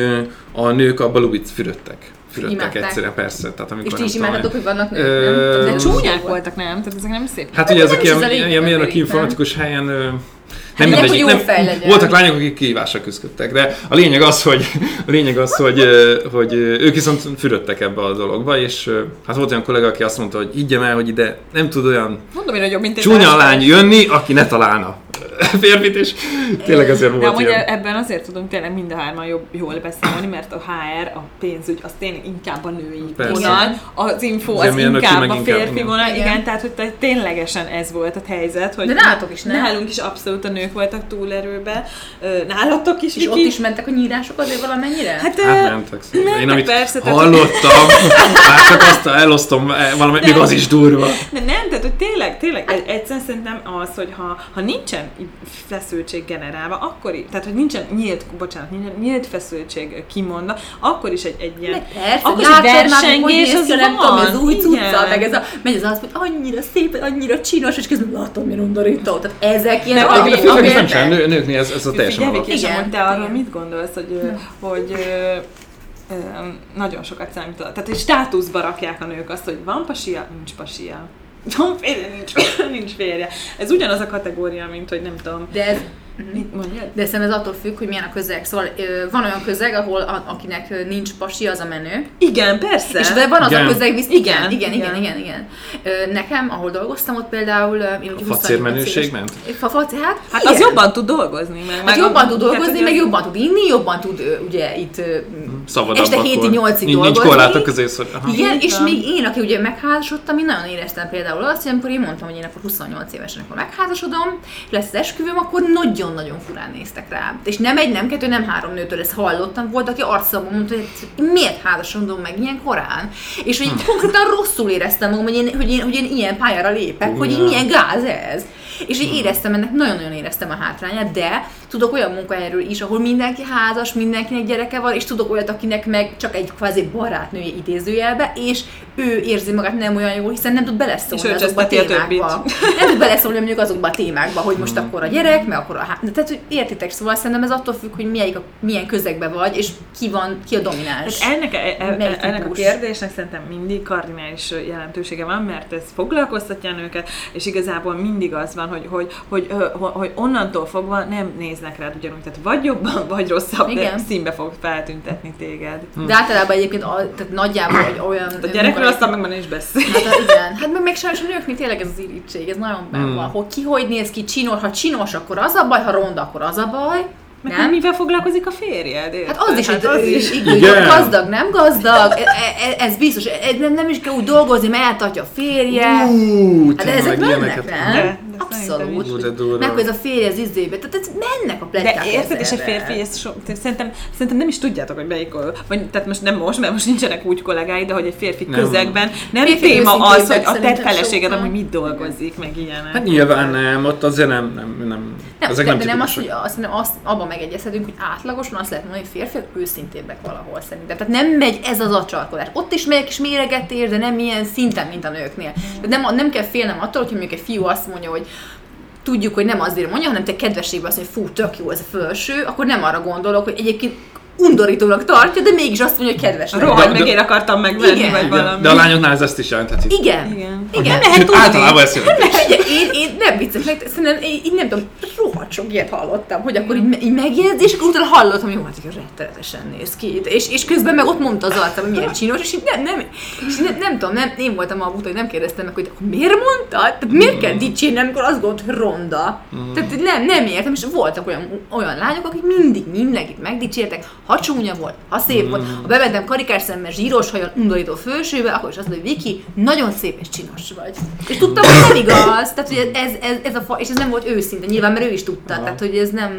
a nők a balubit fürödtek. Fürödtek Imádták. egyszerűen, persze. Tehát amikor És ti is imádtatok, hogy vannak nők, Ö, nem? De csúnyák voltak, nem? Tehát ezek nem szép. Hát ugye ezek ilyen, ilyen lényeg, informatikus helyen ö, nem mindegy, hogy jó nem, fej legyen. voltak lányok, akik kihívásra küzdöttek, de a lényeg az, hogy, a lényeg az, hogy, hogy ők viszont fürödtek ebbe a dologba, és hát volt olyan kollega, aki azt mondta, hogy higgyem el, hogy ide nem tud olyan Mondom én, hogy jobb, mint csúnya lány jönni, aki ne találna férfit, és tényleg ezért De volt amúgy ilyen. ebben azért tudunk tényleg mind a hárman jobb, jól beszámolni, mert a HR, a pénzügy, az tényleg inkább a női Persze. vonal, az info az Azért mérnöki inkább a inkább, férfi igen. vonal, igen. Igen. tehát hogy ténylegesen ez volt a helyzet, hogy De nálatok is, nem? nálunk is abszolút a nők voltak túlerőbe, nálatok is, És ott is mentek a nyírások azért valamennyire? Hát, Hát hát mentek. Én amit persze, hallottam, már csak azt elosztom, eh, valami, még az is durva. De nem, tehát hogy tényleg, tényleg egy- egyszerűen szerintem az, hogy ha, ha nincsen így feszültség generálva, akkor is, tehát hogy nincsen nyílt, bocsánat, nincsen nyílt feszültség kimondva, akkor is egy, egy ilyen, Meg persze, akkor is egy versengés az nem tudom, ez új cucca, meg ez a, megy az az, hogy annyira szép, annyira csinos, és közben látom, milyen undorító. Tehát ezek ilyen Nem, ami- főleg ami- nem sem, nő, nőknél ez, ez a teljesen alap. Igen, te arról mit gondolsz, hogy, hogy nagyon sokat számít. Tehát, hogy státuszba rakják a nők azt, hogy van pasia, nincs pasia. Van férje, nincs, nincs férje. Ez ugyanaz a kategória, mint hogy nem tudom. De ez, Mit mondjad? de szerintem ez attól függ, hogy milyen a közeg. Szóval van olyan közeg, ahol a, akinek nincs pasi, az a menő. Igen, persze. És de van az Igen. a közeg, visz, igen, Igen, igen, igen, igen. igen, Nekem, ahol dolgoztam, ott például... Én A 28 facérmenőség ment? A faci, hát, Hát igen. az jobban tud dolgozni. Meg, Hát meg jobban a- tud dolgozni, hogy meg az- jobban tud inni, jobban tud ugye itt Szabadabb este akkor. 7-8-ig Nincs- Nincs dolgozni. korlátok közé, hogy aha. Igen, és még én, aki ugye megházasodtam, én nagyon éreztem például azt, hogy amikor én mondtam, hogy én akkor 28 évesen akkor megházasodom, lesz az esküvőm, akkor nagyon-nagyon furán néztek rá. És nem egy, nem kettő, nem három nőtől ezt hallottam, volt, aki arcomban mondta, hogy miért házasodom meg ilyen korán. És hogy konkrétan rosszul éreztem magam, hogy én, hogy én, hogy én ilyen pályára lépek, hogy így Ja. milyen gáz ez. És így éreztem ennek, nagyon-nagyon éreztem a hátrányát, de tudok olyan munkahelyről is, ahol mindenki házas, mindenkinek gyereke van, és tudok olyat, akinek meg csak egy kvázi barátnője idézőjelbe, és ő érzi magát nem olyan jól, hiszen nem tud És beleszólni ő azokba a cseszteti a témákba. Nem tud beleszólni mondjuk azokba a témákba, hogy most akkor a gyerek, meg akkor a De Tehát, hogy értitek, szóval szerintem ez attól függ, hogy milyen, milyen közegben vagy, és ki van, ki a domináns. Hát ennek, e, e, Melyik ennek a kérdésnek szerintem mindig kardinális jelentősége van, mert ez foglalkoztatja a nőket, és igazából mindig az van, hogy, hogy, hogy, hogy, hogy, onnantól fogva nem néznek rád ugyanúgy, tehát vagy jobban, vagy rosszabb, de Igen. színbe fog feltüntetni téged. De általában egyébként a, tehát nagyjából egy olyan... A gyerekről aztán meg már is beszél. Hát a- igen, hát meg még sajnos a nőknél tényleg ez az irítség, ez nagyon Hmm. benne van, hogy ki hogy néz ki, csinos, ha csinos, akkor az a baj, ha ronda, akkor az a baj. Meg Nem? mivel foglalkozik a férjed? Hát az is, hát az is. igen. Igen. gazdag, nem gazdag, e- e- ez biztos, e- nem, nem is kell úgy dolgozni, mert eltartja a férje. Ú, Hát de ezek mennek, ilyeneket- nem? De- Abszolút. Meg ez a férje az izébe, tehát ez mennek a pletykák De érted, és a férfi, ezt so, te- szerintem, szerintem nem is tudjátok, hogy melyik, vagy tehát most nem most, mert most nincsenek úgy kollégái, de hogy egy férfi Nem. közegben nem Férfi téma az, hogy a te feleséged amúgy mit dolgozik, meg ilyenek. Hát nyilván nem, ott azért nem, nem, nem, Nem, ezek de, nem de nem az, hogy azt, azt, abban megegyezhetünk, hogy átlagosan azt lehet mondani, hogy férfiak őszintébbek valahol szerintem. Tehát nem megy ez az acsarkodás. Ott is megy egy kis méregetés, de nem ilyen szinten, mint a nőknél. Tehát nem, nem kell félnem attól, hogy mondjuk egy fiú azt mondja, hogy tudjuk, hogy nem azért mondja, hanem te kedvességben azt mondja, hogy fú, tök jó ez a felső, akkor nem arra gondolok, hogy egyébként undorítónak tartja, de mégis azt mondja, hogy kedves. vagy. Rohagy meg, én akartam megvenni, Igen. vagy Igen, valami. de a lányoknál ez ezt is jelentheti. Igen. Igen. Igen. Nem lehet tudni. általában ezt jelenti. Ugye, én, én nem vicces, meg szerintem én, így nem tudom, rohadt sok ilyet hallottam, hogy akkor így, így megjegyzi, és akkor utána hallottam, hogy jó, hát rettenetesen néz ki. És, és közben meg ott mondta az arcam, hogy milyen csinos, és így nem, nem, és nem, nem tudom, nem, én voltam a buta, hogy nem kérdeztem meg, hogy akkor miért mondta? Tehát miért kell dicsérni, amikor azt gondolt, hogy ronda? Tehát hogy nem, nem értem, és voltak olyan, olyan lányok, akik mindig mindenkit megdicsértek, ha csúnya volt, ha szép volt, ha bementem karikás szemmel, zsíros hajon, undorító felsőbe, akkor is azt mondja, hogy Viki, nagyon szép és csinos vagy. És tudtam, hogy nem igaz, tehát hogy ez, ez, ez a fa, és ez nem volt őszinte, nyilván, mert ő is tudta, Aha. tehát hogy ez nem,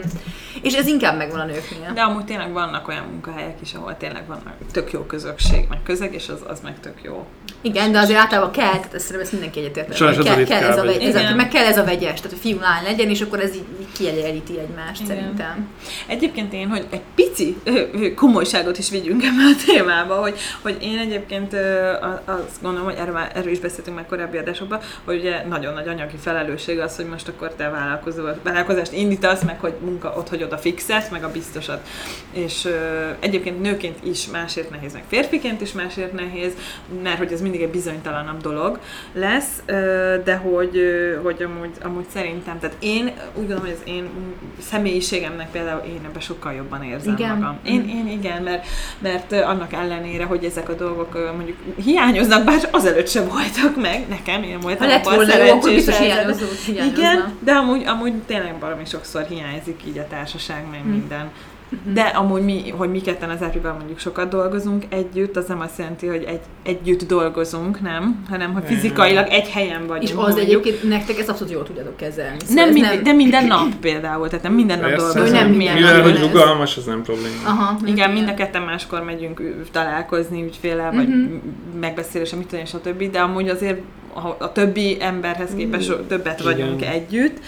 és ez inkább megvan a nőknél. De amúgy tényleg vannak olyan munkahelyek is, ahol tényleg van tök jó közösség, meg közeg, és az, az meg tök jó. Igen, de azért általában kell, tehát ezt szerintem ezt mindenki egyetért. Sajnos hogy a kell, kell ez a, vegy, ez a, meg kell ez a vegyes, tehát hogy fiú lány legyen, és akkor ez így kiegyenlíti egymást Igen. szerintem. Egyébként én, hogy egy pici komolyságot is vigyünk ebbe a témába, hogy, hogy én egyébként a- azt gondolom, hogy erről, már, erről is beszéltünk már korábbi adásokban, hogy ugye nagyon nagy anyagi felelősség az, hogy most akkor te vállalkozó, vállalkozást indítasz, meg hogy munka ott hagyod a fixet, meg a biztosat. És ö, egyébként nőként is másért nehéz, meg férfiként is másért nehéz, mert hogy ez mindig egy bizonytalanabb dolog lesz, ö, de hogy, ö, hogy amúgy, amúgy szerintem, tehát én úgy gondolom, hogy az én személyiségemnek például én ebben sokkal jobban érzem Igen. magam. Én, én igen, mert, mert annak ellenére, hogy ezek a dolgok mondjuk hiányoznak, bár azelőtt sem voltak meg, nekem én voltam Ha lett volna jó, akkor biztos hiányozó, hiányozna. Igen, de amúgy, amúgy tényleg valami sokszor hiányzik így a társaság, meg minden. De amúgy mi, hogy mi ketten az Ápriban mondjuk sokat dolgozunk együtt, az nem azt jelenti, hogy egy, együtt dolgozunk, nem? Hanem, hogy fizikailag egy helyen vagyunk. És az mondjuk. egyébként nektek ezt abszolút jól tudjátok kezelni. Szóval nem, mind, de minden nap például, tehát nem minden nap Persze. dolgozunk. Hogy nem minden Mivel, nap hogy rugalmas, az nem probléma. Aha. Igen, mind a ketten máskor megyünk találkozni ügyfélel, vagy Mhm. uh-huh. megbeszélésre, mit tudom, stb. De amúgy azért a, a többi emberhez képest többet vagyunk Igen. együtt,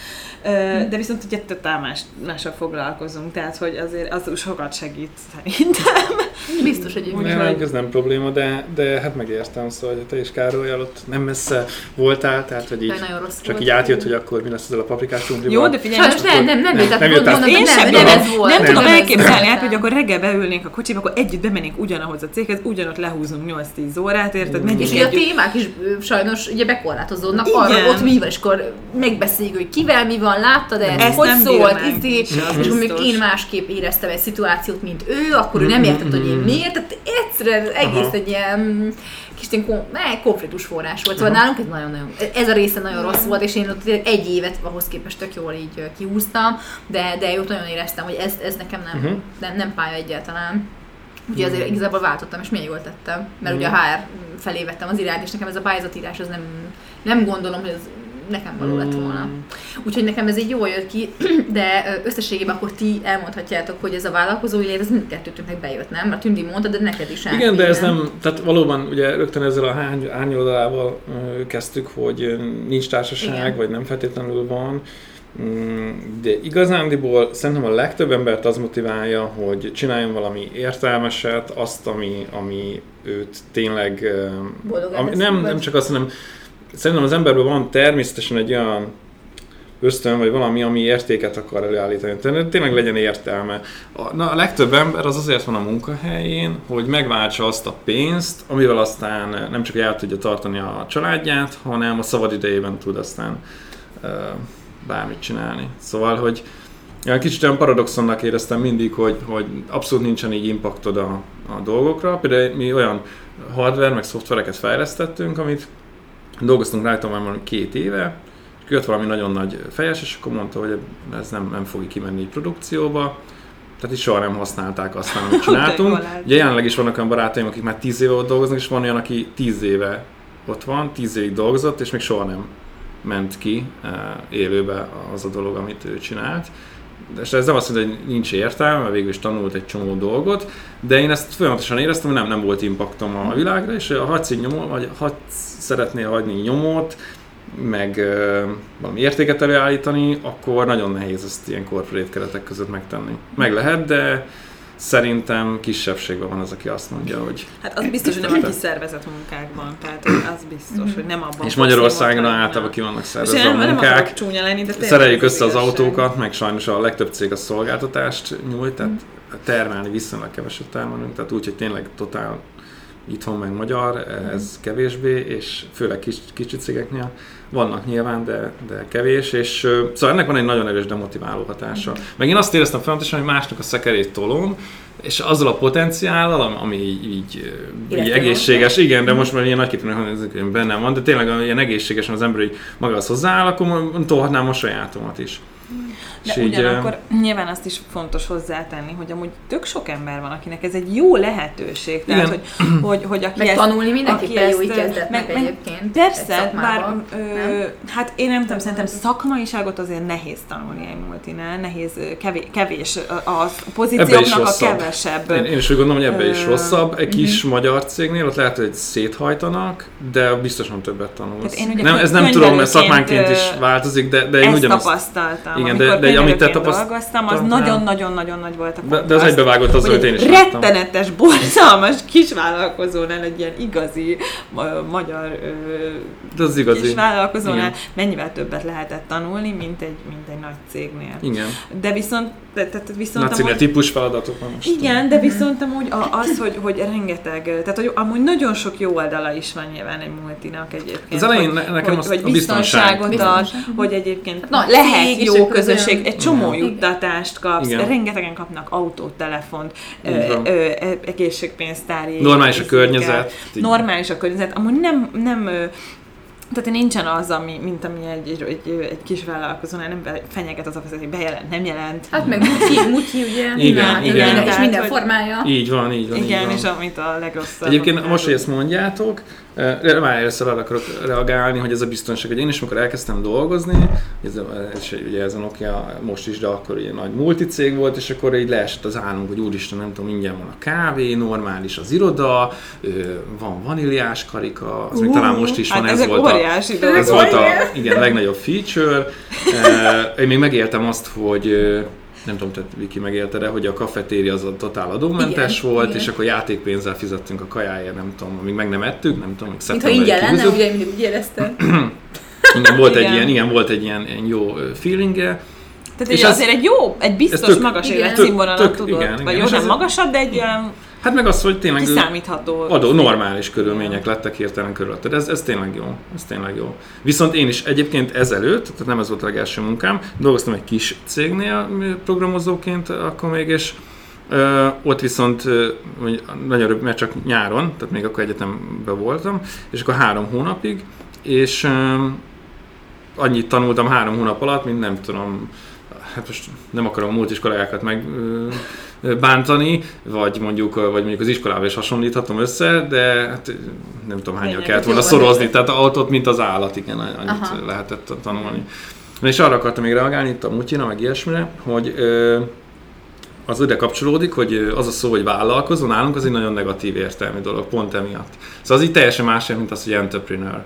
de viszont ugye totál más, mással foglalkozunk, tehát hogy azért az sokat segít szerintem. Biztos egyébként. Nem, ez nem probléma, de, de hát megértem, szóval hogy te is Károly ott nem messze voltál, tehát hogy így rossz csak volt. így átjött, hogy akkor mi lesz ezzel a paprikás krumplival. Jó, de figyelj, Sajnos most nem, nem, nem, Nem, nem, nem nem, jutott mondom, Én hogy sem nem, ez volt. Nem tudom elképzelni, hát, hogy akkor reggel beülnénk a kocsiba, akkor együtt bemennénk ugyanahoz a céghez, ugyanott lehúzunk 8-10 órát, érted? Megyünk És ugye a témák is sajnos ugye bekorlátozódnak arra, ott mi van, és akkor megbeszéljük, hogy kivel mi van, láttad ezt, Ezt hogy nem szólt, izé, és mondjuk én másképp éreztem egy szituációt, mint ő, akkor ő nem értett, hogy én miért, tehát egyszerűen egész Aha. egy ilyen kis ilyen konfliktus forrás volt. Szóval nálunk ez nagyon-nagyon, ez a része nagyon rossz volt, és én ott egy évet ahhoz képest tök jól így kihúztam, de, de ott nagyon éreztem, hogy ez, ez nekem nem, Mhm. nem, nem pálya egyáltalán. Ugye azért igazából váltottam, és milyen jól tettem, mert ugye a Mhm. HR felé vettem az irányt, és nekem ez a pályázatírás, az nem, nem gondolom, hogy ez nekem való lett volna. Úgyhogy nekem ez így jól jött ki, de összességében akkor ti elmondhatjátok, hogy ez a vállalkozói élet, ez mindkettőtöknek bejött, nem? Mert Tündi mondta, de neked is át, Igen, de ez nem, tehát valóban ugye rögtön ezzel a hány, árnyoldalával kezdtük, hogy nincs társaság, Igen. vagy nem feltétlenül van, Mm, de igazándiból szerintem a legtöbb embert az motiválja, hogy csináljon valami értelmeset, azt, ami, ami őt tényleg... ami, nem, nem csak azt, hanem szerintem az emberben van természetesen egy olyan ösztön, vagy valami, ami értéket akar előállítani. Tehát tényleg legyen értelme. A, na, a legtöbb ember az azért van a munkahelyén, hogy megváltsa azt a pénzt, amivel aztán nem csak el tudja tartani a családját, hanem a szabad idejében tud aztán uh, bármit csinálni. Szóval, hogy olyan kicsit olyan paradoxonnak éreztem mindig, hogy, hogy abszolút nincsen így impaktod a, a dolgokra. Például mi olyan hardware, meg szoftvereket fejlesztettünk, amit dolgoztunk rajta már valami két éve, és jött valami nagyon nagy fejes, és akkor mondta, hogy ez nem, nem fog kimenni produkcióba. Tehát is soha nem használták azt, amit csináltunk. Ugye jelenleg is vannak olyan barátaim, akik már 10 éve ott dolgoznak, és van olyan, aki 10 éve ott van, 10 évig dolgozott, és még soha nem ment ki eh, élőbe az a dolog, amit ő csinált. És ez nem azt mondja, hogy nincs értelme, mert végül is tanult egy csomó dolgot, de én ezt folyamatosan éreztem, hogy nem, nem volt impaktom a világra, és ha hagysz vagy ha szeretnél hagyni nyomót, meg ö, valami értéket előállítani, akkor nagyon nehéz ezt ilyen corporate keretek között megtenni. Meg lehet, de szerintem kisebbségben van az, aki azt mondja, hogy... Hát az biztos, hogy nem a kiszervezett munkákban, tehát az biztos, hogy nem abban. És Magyarországon általában ki vannak szervezve a nem, nem munkák. akarok csúnya lenni, de Szereljük össze az autókat, meg sajnos a legtöbb cég a szolgáltatást nyújt, tehát termelni viszonylag keveset termelünk, tehát úgy, hogy tényleg totál itthon meg magyar, ez kevésbé, és főleg kis, kicsi cégeknél vannak nyilván, de, de kevés, és szóval ennek van egy nagyon erős demotiváló hatása. Meg én azt éreztem folyamatosan, hogy másnak a szekerét tolom, és azzal a potenciállal, ami- így, így, egészséges, igen, de most már ilyen nagyképűnek hogy ez bennem van, de tényleg ilyen egészségesen az ember így magához hozzááll, akkor tolhatnám a sajátomat is. De És így, ugyanakkor nyilván azt is fontos hozzátenni, hogy amúgy tök sok ember van, akinek ez egy jó lehetőség. Tehát, Igen. hogy, hogy, hogy aki Meg ezt, tanulni mindenképpen aki jó így kezdetnek meg- meg egyébként. egy Persze, bár ö, hát én nem tudom, szerintem szakmaiságot azért nehéz tanulni egy multinál, nehéz, kevés, kevés a pozícióknak a kevesebb. Én, én is úgy gondolom, hogy ebbe is rosszabb. Egy kis mhm. magyar cégnél ott lehet, hogy széthajtanak, de biztosan többet tanulsz. Tehát én ugye nem, ez nem tudom, mert szakmánként is változik, de, de én ezt ugyanazt... tapasztaltam. Igen, Amikor de- de amit te tapaszt- dolgoztam, az nagyon-nagyon-nagyon nagy volt a De, de az egybevágott azzal, hogy én is egy láttam. rettenetes, borzalmas kisvállalkozónál, egy ilyen igazi ma- magyar ö, De az igazi. kisvállalkozónál Igen. mennyivel többet lehetett tanulni, mint egy, mint egy nagy cégnél. Igen. De viszont, de, de, de viszont Nacinél amúgy- típus feladatok van most. igen, de viszont amúgy a- az, hogy, hogy rengeteg, tehát hogy amúgy nagyon sok jó oldala is van nyilván egy multinak egyébként. Az elején hogy, ne- nekem hogy, azt- hogy biztonságot ad, Biztonság. hogy egyébként Nagy lehet jó akkor közösség, egy csomó Igen. juttatást kapsz, Igen. rengetegen kapnak autót, telefont, ö, Így van. ö, ö, egészségpénztári. Normális a környezet. Így- Normális a környezet. Amúgy nem, nem tehát nincsen az, ami, mint ami egy, egy, egy, egy kis vállalkozónál nem fenyeget az a hogy bejelent, nem jelent. Hát meg mutyi, mutyi ugye, Igen, igen. is Tehát, minden formája. Így van, így van. így Igen, van. és amit a legrosszabb. Egyébként most, hogy ezt mondjátok, már először arra akarok reagálni, hogy ez a biztonság, hogy én is, amikor elkezdtem dolgozni, ez, ez, ugye ez a Nokia most is, de akkor ilyen nagy multicég volt, és akkor így leesett az álmunk, hogy úristen, nem tudom, ingyen van a kávé, normális az iroda, van vaníliás karika, az uh, még talán most is hát van, ez volt a, ez volt a igen, legnagyobb feature. Én még megéltem azt, hogy nem tudom, tehát Viki megélte, de hogy a kafetéria az a totál adómentes igen, volt, igen. és akkor játékpénzzel fizettünk a kajáért, nem tudom, amíg meg nem ettük, nem tudom, hogy Mint ha ingyen lenne, ugye mindig úgy érezte. igen, volt igen. egy ilyen, igen, volt egy ilyen, ilyen jó feelingje. Tehát és azért egy jó, egy biztos tök, magas életszínvonalat tudott. Igen, igen, Vagy jó, nem magasat, de egy ilyen Hát meg az, hogy tényleg kiszámítható. Adó, normális körülmények lettek hirtelen körülötted. Ez, ez tényleg jó. Ez tényleg jó. Viszont én is egyébként ezelőtt, tehát nem ez volt a legelső munkám, dolgoztam egy kis cégnél programozóként akkor még, és ö, ott viszont ö, nagyon rövid, mert csak nyáron, tehát még akkor egyetemben voltam, és akkor három hónapig, és ö, annyit tanultam három hónap alatt, mint nem tudom, hát most nem akarom a múlt is kollégákat meg bántani, vagy mondjuk, vagy mondjuk az iskolával is hasonlíthatom össze, de hát nem tudom hányan kellett volna szorozni, tehát ott, ott mint az állat, igen, annyit Aha. lehetett tanulni. Na és arra akartam még reagálni itt a mutyina, meg ilyesmire, hogy ö, az ide kapcsolódik, hogy az a szó, hogy vállalkozó, nálunk az egy nagyon negatív értelmi dolog, pont emiatt. Szóval az így teljesen más, mint az, hogy entrepreneur.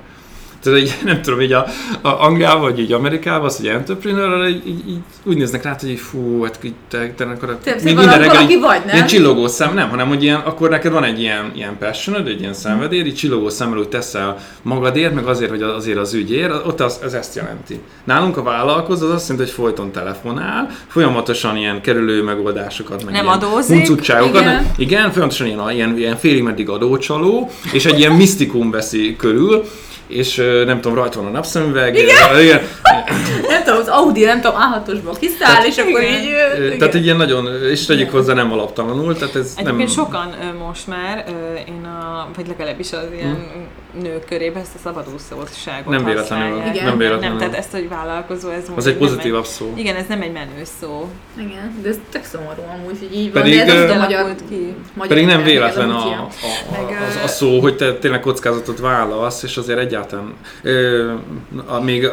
Tehát így, nem tudom, így a, a Angliában, vagy így Amerikában, az, hogy entrepreneur, így, így, így, úgy néznek rá, hogy fú, hát így te, te akkor te, minden reggel így, vagy, nem? ilyen csillogó szem, nem, hanem hogy ilyen, akkor neked van egy ilyen, ilyen passionod, egy ilyen szenvedély, így csillogó szemmel úgy teszel magadért, meg azért, hogy azért az ügyért, ott az, az ezt jelenti. Nálunk a vállalkozó az azt jelenti, hogy folyton telefonál, folyamatosan ilyen kerülő megoldásokat, meg nem ilyen adózik, igen. igen, folyamatosan ilyen, ilyen, ilyen félig meddig adócsaló, és egy ilyen misztikum veszi körül, és nem tudom, rajta van a napszemüveg. Igen. igen. nem tudom, az Audi, nem tudom, A6-osból kiszáll, és akkor igen. így... Igen. Tehát egy ilyen nagyon, és tegyük hozzá nem alaptalanul, tehát ez Egyébként nem... sokan most már, én a, vagy legalábbis az ilyen hmm. nők körében ezt a szabadúszóságot Nem véletlenül. Igen. Nem, véletlenül. Nem, tehát ezt, hogy vállalkozó, ez Az egy pozitívabb szó. Igen, ez nem egy menő szó. Igen, de ez tök szomorú amúgy, hogy így pedig, van, de ez a magyar, ki. Pedig nem véletlen a, a, a, a, szó, hogy te tényleg kockázatot válasz, és azért egy egyáltalán. Ö, a, még,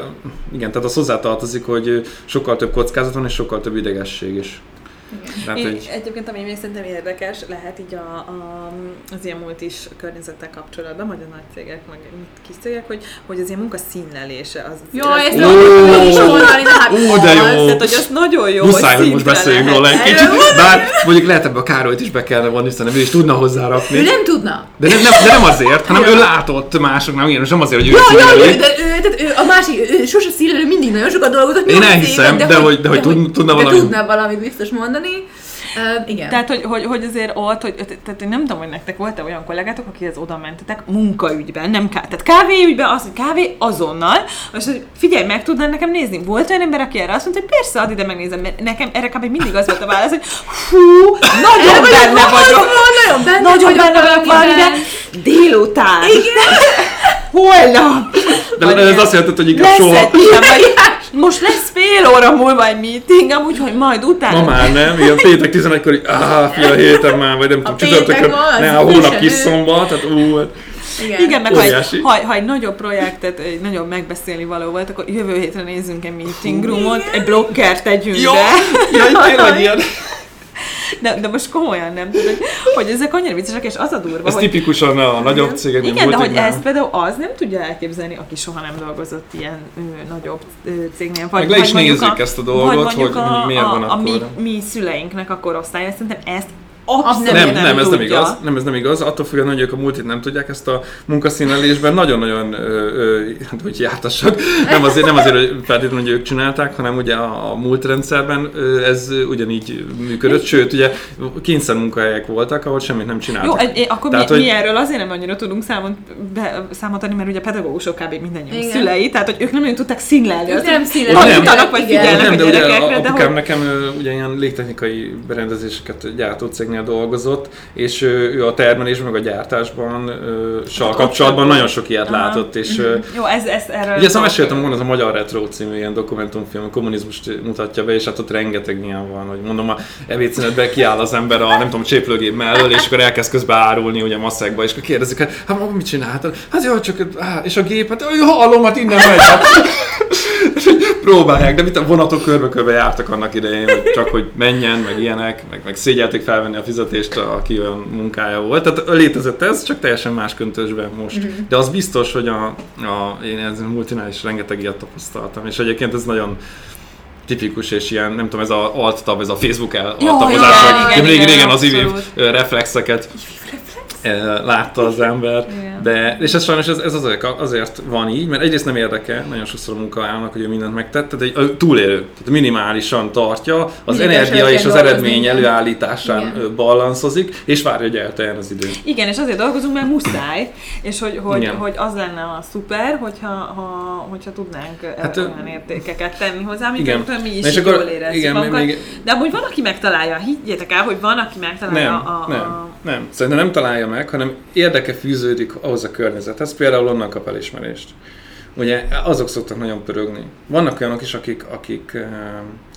igen, tehát az hozzátartozik, hogy sokkal több kockázat van, és sokkal több idegesség is. Hát, Én, hogy... Egyébként, ami még szerintem érdekes, lehet így a, a, az ilyen múlt is környezettel kapcsolatban, vagy a nagy cégek, meg kis cégek, hogy, hogy az ilyen munka színlelése. Az, jó, az, ezt nem is mondani, hát Ó, de jó! Tehát, hogy az nagyon jó, Muszáj, hogy most beszéljünk róla egy kicsit, bár mondjuk lehet ebbe a Károlyt is be kellene vonni, hiszen ő is tudna hozzárakni. Ő nem tudna. De nem, nem, de nem azért, hanem ő látott igen, és nem azért, hogy ő ja, ja, de tehát ő, a másik, sose színlelő, mindig nagyon sokat dolgozott. Én elhiszem, de, de, hogy, de, hogy, tudna valamit. tudna valamit biztos mondani. Uh, igen. Tehát, hogy, hogy, hogy azért ott, hogy, tehát én nem tudom, hogy nektek volt-e olyan kollégátok, akihez oda mentetek munkaügyben, nem ká, tehát kávéügyben, az, hogy kávé azonnal, és hogy figyelj, meg tudnál nekem nézni. Volt olyan ember, aki erre azt mondta, hogy persze, add ide megnézem, mert nekem erre kb. mindig az volt a válasz, hogy hú, nagyon benne vagyok. Nagyon benne, nagyon benne vagyok valamiben. Délután. Igen. Holnap. De ez azt jelenti, hogy inkább soha. Ilyen, vagy most lesz fél óra múlva egy meeting, amúgy, hogy majd utána. Ma már nem, ilyen péntek 11-kor, így, áh, fia, a héten már, vagy nem tudom, csütörtökön, ne, a hónap kis szombat, tehát ú, igen, Igen meg ha egy, ha, ha egy nagyobb projektet, egy nagyobb megbeszélni való volt, akkor jövő hétre nézzünk egy meeting roomot, egy blokkert tegyünk Jó, be. Jaj, tényleg ilyen. De, de most komolyan nem tudod, hogy ezek annyira viccesek, és az a durva, Ez hogy... tipikusan a nagyobb cégek. Igen, de hogy ezt például az nem tudja elképzelni, aki soha nem dolgozott ilyen ö, nagyobb ö, cégnél. Vagy, Meg le is nézzük a, ezt a dolgot, hogy a, miért van a, a, a mi, mi szüleinknek a korosztálya. Szerintem ezt Abszolút nem, nem, nem, ez nem igaz. Nem, ez nem igaz. Attól függően, hogy ők a multit nem tudják ezt a munkaszínelésben nagyon-nagyon hát, hogy jártasak. Nem azért, nem azért, hogy feltétlenül, hogy ők csinálták, hanem ugye a, a múlt rendszerben ez ugyanígy működött, sőt, ugye kényszer munkahelyek voltak, ahol semmit nem csináltak. Jó, egy, akkor tehát, mi, hogy... mi, erről azért nem annyira tudunk számot, be, számot adni, mert ugye pedagógusok kb. mindannyian szülei, tehát hogy ők nem nagyon tudták színlelni. Ők nem színlelni. Nem, nem, vagy figyelnek nem, de a gyerekekre. Ugye, apukám nekem ugye ilyen légtechnikai berendezéseket gyártó cég cégnél dolgozott, és ő, a termelésben, meg a gyártásban sal kapcsolatban nagyon sok ilyet Aha. látott, és ö, Jó, ez, ez erről... Ugye ezt meséltem volna, az a Magyar Retro című ilyen dokumentumfilm, a kommunizmust mutatja be, és hát ott rengeteg ilyen van, hogy mondom, a ebédszünetben kiáll az ember a nem tudom, cséplőgép mellől, és akkor elkezd közben árulni ugye maszekba, és akkor kérdezik, hát, hát mit csináltad? Hát jó, csak, á, és a gép, hát hallom, hát innen megy. Hát. Próbálják, de mit a vonatok körbe-körbe jártak annak idején, hogy csak hogy menjen, meg ilyenek, meg, meg szégyelték felvenni a fizetést, aki olyan munkája volt. Tehát létezett ez, csak teljesen más köntösben most. De az biztos, hogy a, a én ez multinál is rengeteg ilyet tapasztaltam, és egyébként ez nagyon tipikus, és ilyen, nem tudom, ez a alt tab, ez a Facebook el altabozás, igen, meg igen, régen, igen, régen az IVIV reflexeket ö, látta az ember, Igen. De, és ez sajnos ez, ez azért, azért van így, mert egyrészt nem érdekel nagyon sokszor a munkavállalónak, hogy ő mindent megtette, de egy túlélő, tehát minimálisan tartja, az Mindig energia és az eredmény előállításán Igen. balanszozik, és várja, hogy elteljen az idő. Igen, és azért dolgozunk, mert muszáj, és hogy, hogy, Igen. hogy az lenne a szuper, hogyha, ha, hogyha tudnánk Hát, olyan értékeket tenni hozzá, igen. mi is és akkor- jól érezzük igen, magunkat. még- De amúgy van, aki megtalálja, higgyétek el, hogy van, aki megtalálja Nem, a, a, nem, a... nem. Szerintem nem találja meg, hanem érdeke fűződik ahhoz a környezethez, például onnan kap elismerést. Ugye azok szoktak nagyon pörögni. Vannak olyanok is, akik, akik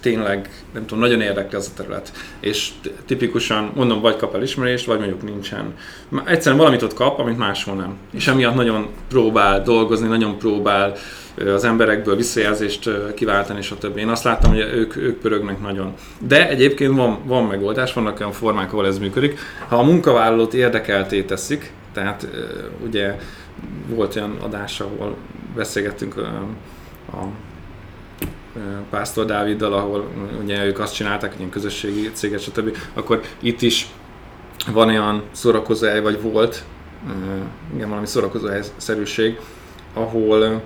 tényleg, nem tudom, nagyon érdekli az a terület. És tipikusan, mondom, vagy kap elismerést, vagy mondjuk nincsen. Egyszerűen valamit ott kap, amit máshol nem. És emiatt nagyon próbál dolgozni, nagyon próbál az emberekből visszajelzést kiváltani, stb. Én azt láttam, hogy ők, ők pörögnek nagyon. De egyébként van, van megoldás, vannak olyan formák, ahol ez működik. Ha a munkavállalót érdekelté teszik, tehát ugye volt olyan adás, ahol beszélgettünk a ö, Pásztor Dáviddal, ahol ugye ők azt csinálták, ilyen közösségi céget, stb. Akkor itt is van olyan szórakozóhely, vagy volt, igen, valami szórakozóhely-szerűség, ahol ö,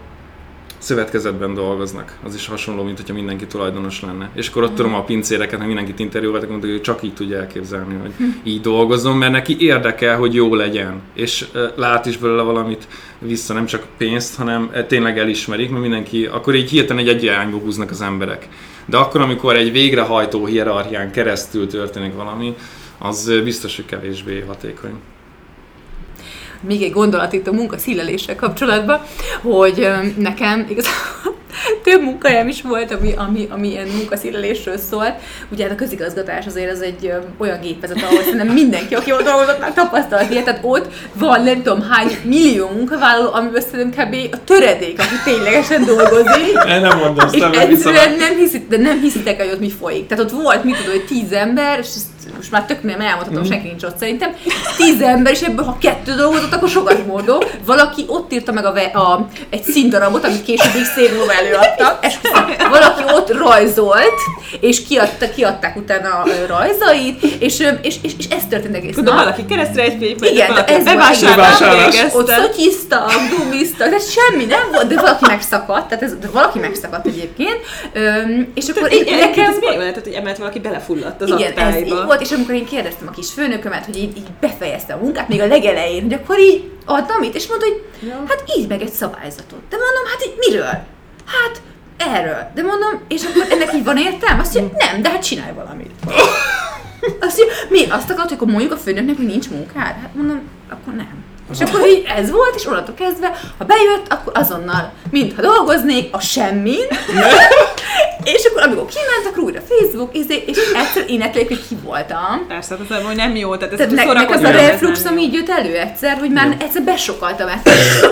szövetkezetben dolgoznak. Az is hasonló, mint hogyha mindenki tulajdonos lenne. És akkor ott tudom a pincéreket, meg mindenkit interjúoltak, mondták, hogy csak így tudja elképzelni, hogy így dolgozzon, mert neki érdekel, hogy jó legyen. És lát is belőle valamit vissza, nem csak pénzt, hanem tényleg elismerik, mert mindenki, akkor így hirtelen egy egy irányba húznak az emberek. De akkor, amikor egy végrehajtó hierarchián keresztül történik valami, az biztos, hogy kevésbé hatékony. Még egy gondolat itt a munka szíleléssel kapcsolatban, hogy nekem igazából több munkahelyem is volt, ami, ami, ami ilyen munkaszílelésről szólt. Ugye hát a közigazgatás azért az egy olyan gépezet, ahol szerintem mindenki, aki ott dolgozott, már tapasztalt ilyet. Tehát ott van nem tudom hány millió munkavállaló, amiből szerintem kb. a töredék, aki ténylegesen dolgozik. El nem mondom, És egyszerűen nem, hiszit, de nem hiszitek hogy ott mi folyik. Tehát ott volt, mit tudom, hogy tíz ember, és most már tök nem elmondhatom, senki nincs ott szerintem. Tíz ember, és ebből ha kettő dolgozott, akkor sokat mondó. Valaki ott írta meg a, ve- a, egy színdarabot, amit később is szép múlva előadtak. Esküszöm. Valaki ott rajzolt, és kiadta, kiadták utána a rajzait, és, és, és, és ez történt egész Tudom, nap. valaki keresztre egy fényben, Igen, de ez bevásárlás. Ott szotyiztak, dumiztak, de semmi nem volt, de valaki megszakadt, tehát ez, de valaki megszakadt egyébként, Öm, és akkor én, Nekem... nekem... Ez miért lehetett, hogy emellett valaki belefulladt az Igen, ez így aktáiba? Volt, és amikor én kérdeztem a kis főnökömet, hogy így, így befejezte a munkát, még a legelején, hogy akkor így adtam itt, és mondta, hogy hát így meg egy szabályzatot. De mondom, hát így miről? Hát erről. De mondom, és akkor ennek így van értelme? Azt mondja, nem, de hát csinálj valamit. Azt mondja, mi? Azt akarod, hogy akkor mondjuk a főnöknek, hogy nincs munkád? Hát mondom, akkor nem. És akkor így ez volt, és onnantól kezdve, ha bejött, akkor azonnal, mintha dolgoznék, a semmin, és akkor amikor kiment, akkor újra Facebook, izé, és egyszer én ettől hogy ki voltam. Persze, hát ez hogy nem jó, tehát ez Tehát ne, nekem az a refluxom így jött elő egyszer, hogy már egyszer besokaltam ezt,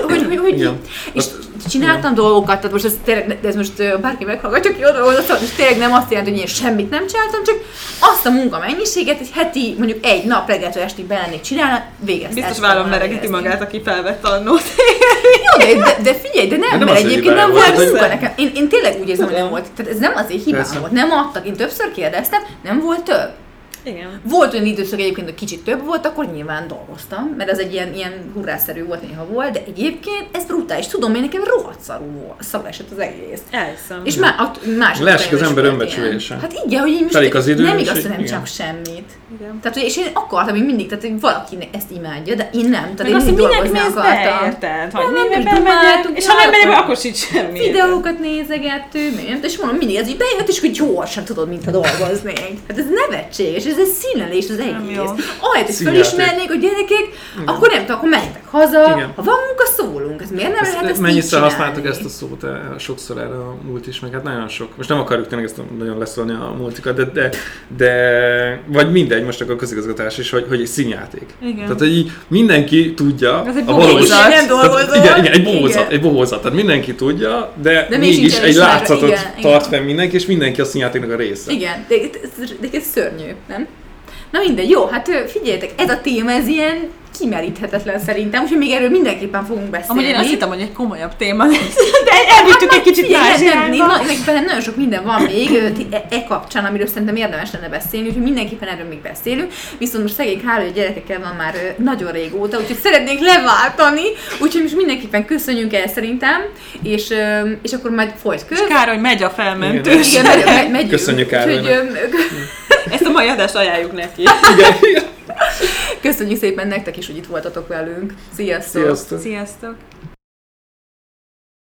hogy, hogy, hogy és csináltam dolgokat, tehát most ez tényleg, de ez most bárki meghallgatja, aki szóval most tényleg nem azt jelenti, hogy én semmit nem csináltam, csak azt a munka mennyiséget, egy heti, mondjuk egy nap reggeltől estig belennék csinálni, végeztem. Biztos vállom meregeti magát, aki felvett annót. Jó, de, de, de figyelj, de nem, De nem mert egyébként nem volt, munka nekem. Én, én tényleg úgy érzem, hogy nem volt. Tehát ez nem az én hibám volt. Nem adtak. Én többször kérdeztem, nem volt több. Igen. Volt olyan időszak egyébként, hogy kicsit több volt, akkor nyilván dolgoztam, mert ez egy ilyen, ilyen hurrászerű volt, néha volt, de egyébként ez brutális. Tudom, én nekem rohadt szarú esett az egész. Elhiszem. És már másik Leesik az ember önbecsülése. Hát igen, hogy én most Telik az idő, nem igaz, hogy nem csak semmit. Igen. Tehát, hogy, és én akartam még mindig, tehát hogy valaki ezt imádja, de én nem. Tehát Meg én azt, hogy mindig minek dolgozni mész be, érted? Hogy Nem, nem, nem, és ha nem megyek akkor sincs semmi. videókat nézegettünk, és mondom, mindig ez így bejött, és hogy gyorsan tudod, mintha dolgoznék. Hát ez nevetséges, és ez egy színlelés az egész. Ahelyett, hogy felismernék a gyerekek, akkor nem tudom, akkor menjetek haza, Igen. ha van munka, szólunk. Ez miért nem lehet ezt Mennyiszer használtuk ezt a szót eh, sokszor erre a múlt is, meg hát nagyon sok. Most nem akarjuk tényleg ezt nagyon leszólni a multikat, de, de, de vagy mindegy, most akkor a közigazgatás is, hogy, hogy egy színjáték. Igen. Tehát, hogy így mindenki tudja Ez egy a valós... Nem dolgozol. igen, igen, egy bohózat, Igen. egy bohózat. Tehát mindenki tudja, de, De még mégis egy látszatot igen, tart igen. fenn mindenki, és mindenki a színjátéknak a része. Igen, de, de, de ez szörnyű, nem? Na mindegy, jó, hát figyeljetek, ez a téma, ez ilyen kimeríthetetlen szerintem, úgyhogy még erről mindenképpen fogunk beszélni. Amúgy én azt hittem, hogy egy komolyabb téma lesz. De elvittük egy kicsit más irányba. nagyon sok minden van még e, e kapcsán, amiről szerintem érdemes lenne beszélni, úgyhogy mindenképpen erről még beszélünk. Viszont most szegény a gyerekekkel van már nagyon régóta, úgyhogy szeretnénk leváltani, úgyhogy most mindenképpen köszönjünk el szerintem, és, és akkor majd folyt kör. Károly megy a felmentős. Igen, megy, megy, megy, Köszönjük úgyhogy, Károlynak. ö, Ezt a mai adást ajánljuk neki. Igen. Köszönjük szépen nektek is, hogy itt voltatok velünk. Sziasztok! Sziasztok! Sziasztok!